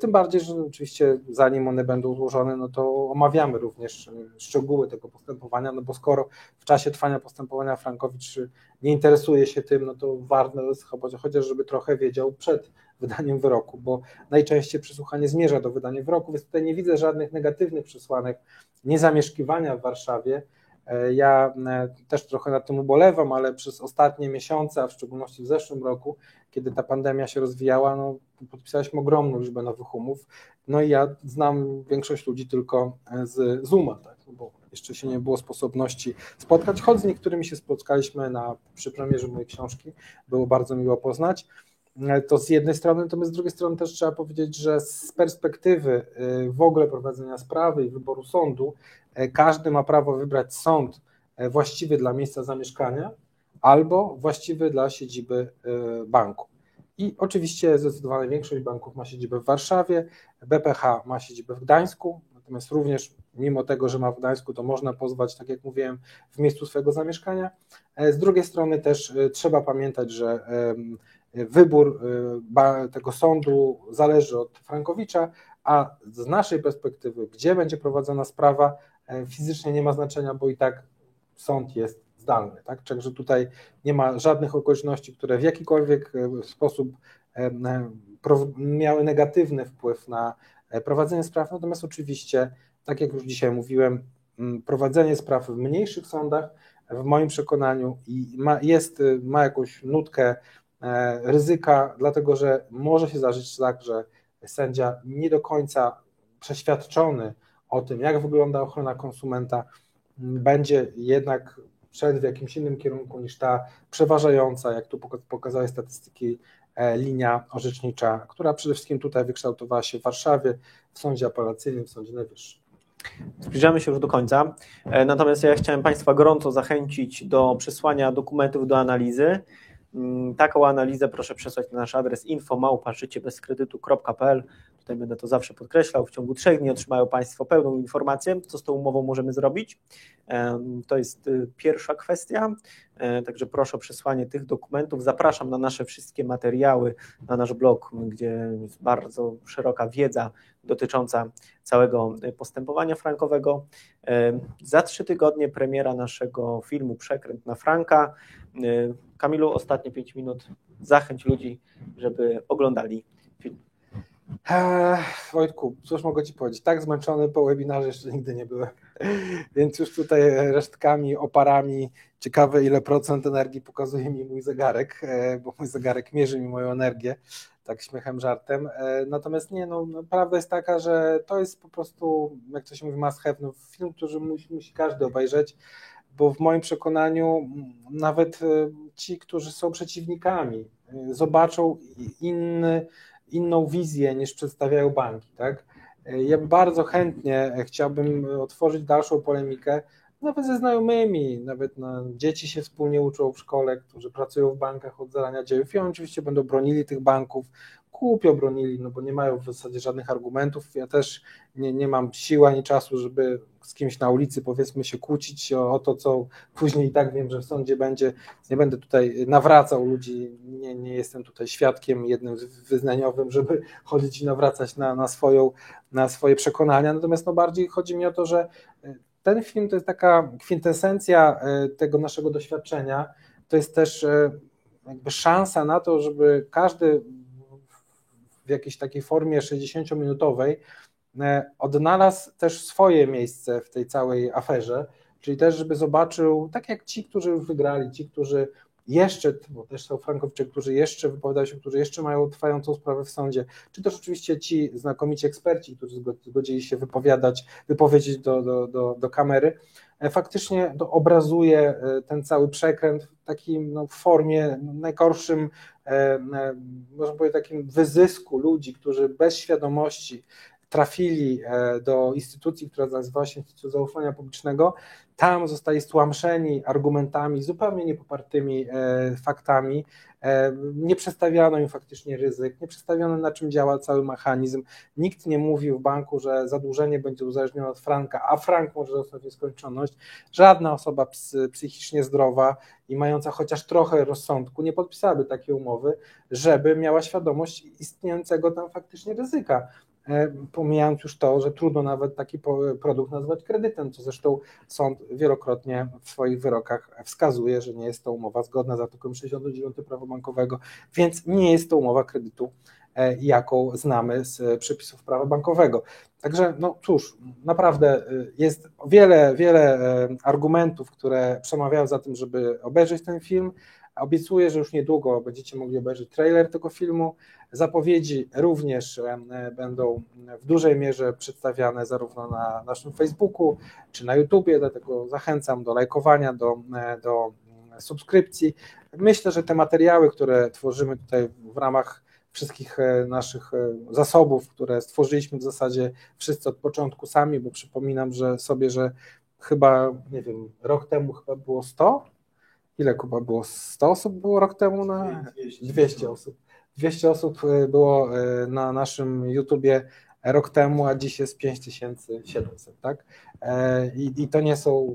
tym bardziej, że oczywiście zanim one będą złożone, no to omawiamy również szczegóły tego postępowania, no bo skoro w czasie trwania postępowania Frankowicz nie interesuje się tym, no to warto jest chociaż, żeby trochę wiedział przed wydaniem wyroku, bo najczęściej przesłuchanie zmierza do wydania wyroku, więc tutaj nie widzę żadnych negatywnych przesłanek niezamieszkiwania w Warszawie. E, ja e, też trochę nad tym ubolewam, ale przez ostatnie miesiące, a w szczególności w zeszłym roku, kiedy ta pandemia się rozwijała, no, podpisaliśmy ogromną liczbę nowych umów. No i ja znam większość ludzi tylko e, z Zooma, tak, no bo jeszcze się nie było sposobności spotkać, choć z niektórymi się spotkaliśmy na, przy premierze mojej książki, było bardzo miło poznać. E, to z jednej strony, natomiast z drugiej strony też trzeba powiedzieć, że z perspektywy e, w ogóle prowadzenia sprawy i wyboru sądu, e, każdy ma prawo wybrać sąd właściwy dla miejsca zamieszkania albo właściwy dla siedziby banku. I oczywiście zdecydowana większość banków ma siedzibę w Warszawie, BPH ma siedzibę w Gdańsku, natomiast również mimo tego, że ma w Gdańsku, to można pozwać, tak jak mówiłem, w miejscu swojego zamieszkania. Z drugiej strony też trzeba pamiętać, że wybór y, tego sądu zależy od Frankowicza, a z naszej perspektywy, gdzie będzie prowadzona sprawa, e, fizycznie nie ma znaczenia, bo i tak sąd jest zdalny. Tak? Także tutaj nie ma żadnych okoliczności, które w jakikolwiek e, sposób e, miały negatywny wpływ na prowadzenie spraw. Natomiast oczywiście, tak jak już dzisiaj mówiłem, prowadzenie spraw w mniejszych sądach w moim przekonaniu jest, ma jakąś nutkę ryzyka, dlatego że może się zdarzyć tak, że sędzia nie do końca przeświadczony o tym, jak wygląda ochrona konsumenta, będzie jednak szedł w jakimś innym kierunku niż ta przeważająca, jak tu pokazały statystyki, e, linia orzecznicza, która przede wszystkim tutaj wykształtowała się w Warszawie, w sądzie apelacyjnym, w sądzie najwyższym. Zbliżamy się już do końca, e, natomiast ja chciałem Państwa gorąco zachęcić do przesłania dokumentów do analizy. Mm, taką analizę proszę przesłać na nasz adres info.małpa.życiebezkredytu.pl Tutaj będę to zawsze podkreślał. W ciągu trzech dni otrzymają Państwo pełną informację, co z tą umową możemy zrobić. To jest y, pierwsza kwestia. E, także proszę o przesłanie tych dokumentów. Zapraszam na nasze wszystkie materiały, na nasz blog, gdzie jest bardzo szeroka wiedza dotycząca całego y, postępowania frankowego. Za trzy tygodnie premiera naszego filmu Przekręt na Franka. E, Kamilu, ostatnie pięć minut. Zachęć ludzi, żeby oglądali film. Eee, Wojtku, cóż mogę Ci powiedzieć? Tak zmęczony po webinarze jeszcze nigdy nie byłem. Więc już tutaj resztkami, oparami, ciekawe ile procent energii pokazuje mi mój zegarek, e, bo mój zegarek mierzy mi moją energię, tak śmiechem, żartem. E, natomiast nie, no, no, prawda jest taka, że to jest po prostu, jak to się mówi, must have, no, film, który musi, musi każdy obejrzeć, bo w moim przekonaniu nawet e, ci, którzy są przeciwnikami, zobaczą inny inną wizję niż przedstawiają banki. Tak? Ja bardzo chętnie chciałbym otworzyć dalszą polemikę, nawet ze znajomymi, nawet no, dzieci się wspólnie uczą w szkole, którzy pracują w bankach od zarania dziejów i oni oczywiście będą bronili tych banków, głupio bronili, no bo nie mają w zasadzie żadnych argumentów. Ja też nie, nie mam siły ani czasu, żeby z kimś na ulicy powiedzmy się kłócić o, o, to, co później i tak wiem, że w sądzie będzie. Nie będę tutaj nawracał ludzi, nie, nie jestem tutaj świadkiem jednym wyznaniowym, żeby chodzić i nawracać na, na, swoją, na swoje przekonania. Natomiast no bardziej chodzi mi o to, że e, ten film to jest taka kwintesencja e, tego naszego doświadczenia. To jest też e, jakby szansa na to, żeby każdy w jakiejś takiej formie 60-minutowej e, odnalazł też swoje miejsce w tej całej aferze, czyli też, żeby zobaczył, tak jak ci, którzy już wygrali, ci, którzy jeszcze, bo też są frankowicze, którzy jeszcze wypowiadają się, którzy jeszcze mają trwającą sprawę w sądzie, czy też oczywiście ci znakomici eksperci, którzy zgodzili się wypowiadać, wypowiedzieć do, do, do, do kamery, e, faktycznie to obrazuje e, ten cały przekręt w takim no, formie najgorszym, e, można powiedzieć, takim wyzysku ludzi, którzy bez świadomości trafili do instytucji, która nazywa się Instytut Zaufania Publicznego, tam zostali stłamszeni argumentami zupełnie niepopartymi e, faktami, e, nie przedstawiono im faktycznie ryzyk, nie przedstawiono na czym działa cały mechanizm. Nikt nie mówił w banku, że zadłużenie będzie uzależnione od franka, a frank może zostać nieskończoność. Żadna osoba psychicznie zdrowa i mająca chociaż trochę rozsądku nie podpisałaby takiej umowy, żeby miała świadomość istniejącego tam faktycznie ryzyka. E, pomijając już to, że trudno nawet taki produkt nazwać kredytem, co zresztą sąd wielokrotnie w swoich wyrokach wskazuje, że nie jest to umowa zgodna z artykułem 69 prawa bankowego, więc nie jest to umowa kredytu, e, jaką znamy z przepisów prawa bankowego. Także, no cóż, naprawdę e, jest wiele, wiele argumentów, które przemawiają za tym, żeby obejrzeć ten film. Obiecuję, że już niedługo będziecie mogli obejrzeć trailer tego filmu. Zapowiedzi również e, będą w dużej mierze przedstawiane zarówno na naszym Facebooku czy na YouTubie, dlatego zachęcam do lajkowania, do, e, do subskrypcji. Myślę, że te materiały, które tworzymy tutaj w ramach wszystkich e, naszych zasobów, które stworzyliśmy w zasadzie wszyscy od początku sami, bo przypominam, że sobie, że chyba, nie wiem, rok temu chyba było 100 ile Kuba było? 100 osób było rok temu na 200, 200 osób. 200 osób e, było e, na naszym YouTubie rok temu, a dziś jest 5700, tak? E, I, I, to nie są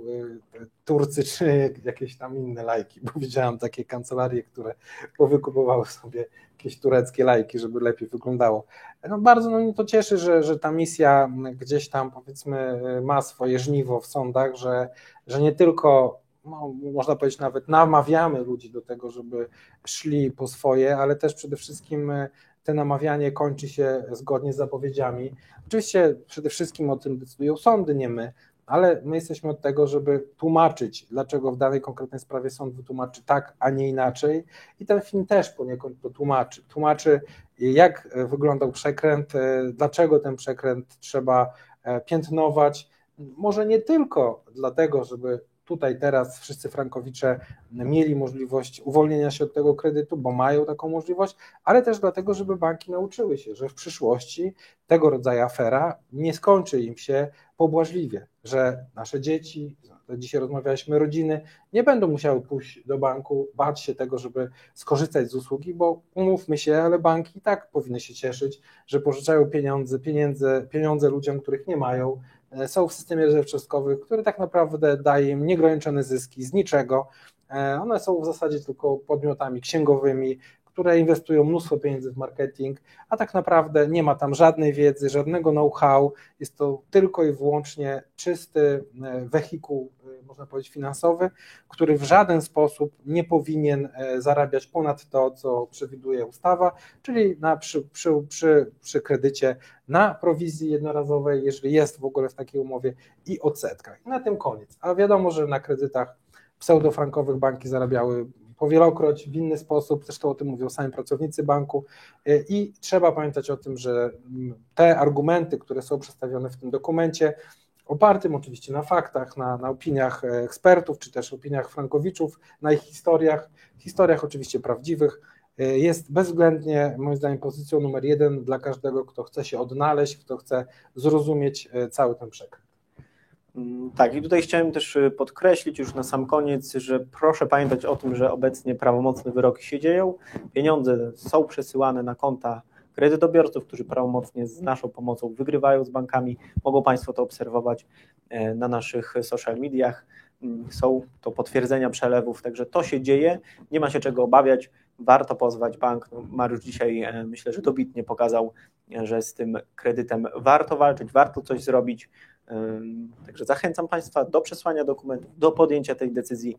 Turcy czy jakieś tam inne lajki, bo widziałem takie kancelarie, które powykupowały sobie jakieś tureckie lajki, żeby lepiej wyglądało. No bardzo no, mnie to cieszy, że, że ta misja gdzieś tam powiedzmy ma swoje żniwo w sądach, że, że nie tylko no, można powiedzieć nawet namawiamy ludzi do tego, żeby szli po swoje, ale też przede wszystkim e, te namawianie kończy się zgodnie z zapowiedziami. Oczywiście przede wszystkim o tym decydują sądy, nie my, ale my jesteśmy od tego, żeby tłumaczyć, dlaczego w danej konkretnej sprawie sąd wytłumaczy tak, a nie inaczej. I ten film też poniekąd to tłumaczy. Tłumaczy, jak wyglądał przekręt, e, dlaczego ten przekręt trzeba e, piętnować. Może nie tylko dlatego, żeby tutaj teraz wszyscy frankowicze mieli możliwość uwolnienia się od tego kredytu, bo mają taką możliwość, ale też dlatego, żeby banki nauczyły się, że w przyszłości tego rodzaju afera nie skończy im się pobłażliwie, że nasze dzieci, dzisiaj rozmawialiśmy, rodziny nie będą musiały pójść do banku, bać się tego, żeby skorzystać z usługi, bo umówmy się, ale banki i tak powinny się cieszyć, że pożyczają pieniądze, pieniądze, pieniądze ludziom, których nie mają, są w systemie rezerw czystkowych, który tak naprawdę daje im nieograniczone zyski z niczego. E, one są w zasadzie tylko podmiotami księgowymi, które inwestują mnóstwo pieniędzy w marketing, a tak naprawdę nie ma tam żadnej wiedzy, żadnego know-how. Jest to tylko i wyłącznie czysty e, wehikuł, e, można powiedzieć, finansowy, który w żaden sposób nie powinien e, zarabiać ponad to, co przewiduje ustawa, czyli na, przy, przy, przy, przy kredycie na prowizji jednorazowej, jeżeli jest w ogóle w takiej umowie, i odsetkach. I na tym koniec. A wiadomo, że na kredytach pseudofrankowych banki zarabiały powielokroć w inny sposób, zresztą o tym mówią sami pracownicy banku y, i trzeba pamiętać o tym, że te argumenty, które są przedstawione w tym dokumencie, opartym oczywiście na faktach, na, na opiniach e, ekspertów, czy też opiniach frankowiczów, na ich historiach, historiach oczywiście prawdziwych, y, jest bezwzględnie, moim zdaniem, pozycją numer jeden dla każdego, kto chce się odnaleźć, kto chce zrozumieć e, cały ten przekaz. Mm, tak, i tutaj chciałem też y, podkreślić już na sam koniec, że proszę pamiętać o tym, że obecnie prawomocne wyroki się dzieją, pieniądze są przesyłane na konta kredytobiorców, którzy prawomocnie z naszą pomocą wygrywają z bankami. Mogą Państwo to obserwować e, na naszych social mediach. Mm, są to potwierdzenia przelewów, także to się dzieje, nie ma się czego obawiać. Warto pozwać bank. No, Mariusz dzisiaj e, myślę, że dobitnie pokazał, że z tym kredytem warto walczyć, warto coś zrobić. Także zachęcam Państwa do przesłania dokumentów, do podjęcia tej decyzji.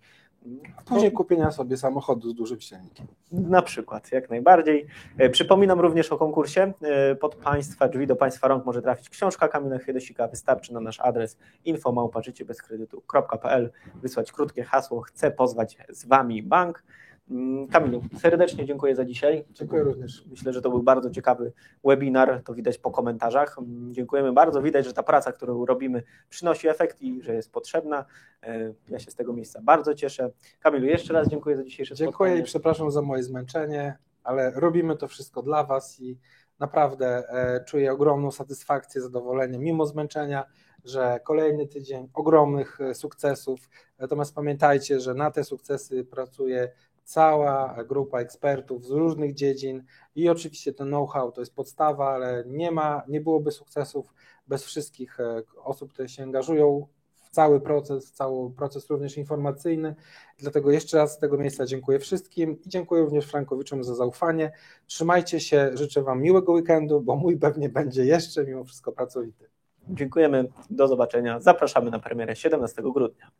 A później kupienia sobie samochodu z dużym silnikiem. Na przykład, jak najbardziej. E, przypominam również o konkursie. E, pod Państwa drzwi, do Państwa rąk może trafić książka Kamila Chwiedosika. Wystarczy na nasz adres infomałpaczyciebezkredytu.pl wysłać krótkie hasło Chcę pozwać z Wami bank. Mm, Kamilu, serdecznie dziękuję za dzisiaj. Dziękuję również. Myślę, że to był bardzo ciekawy webinar, to widać po komentarzach. Mm, Dziękujemy bardzo. Widać, że ta praca, którą robimy, przynosi efekt i że jest potrzebna. E, Ja się z tego miejsca bardzo cieszę. Kamilu, jeszcze raz dziękuję za dzisiejsze Dziękuję i spotkanie. przepraszam za moje zmęczenie, ale robimy to wszystko dla Was i naprawdę e, czuję ogromną satysfakcję, zadowolenie, mimo zmęczenia, że kolejny tydzień ogromnych e, sukcesów. Natomiast pamiętajcie, że na te sukcesy pracuje cała grupa ekspertów z różnych dziedzin i oczywiście ten know-how to jest podstawa, ale nie ma, nie byłoby sukcesów bez wszystkich e, osób, które się angażują w cały proces, cały proces również informacyjny. Dlatego jeszcze raz z tego miejsca dziękuję wszystkim i dziękuję również Frankowiczom za zaufanie. Trzymajcie się, życzę Wam miłego weekendu, bo mój pewnie będzie jeszcze mimo wszystko pracowity. Dziękujemy. Do zobaczenia. Zapraszamy na premierę 17 grudnia.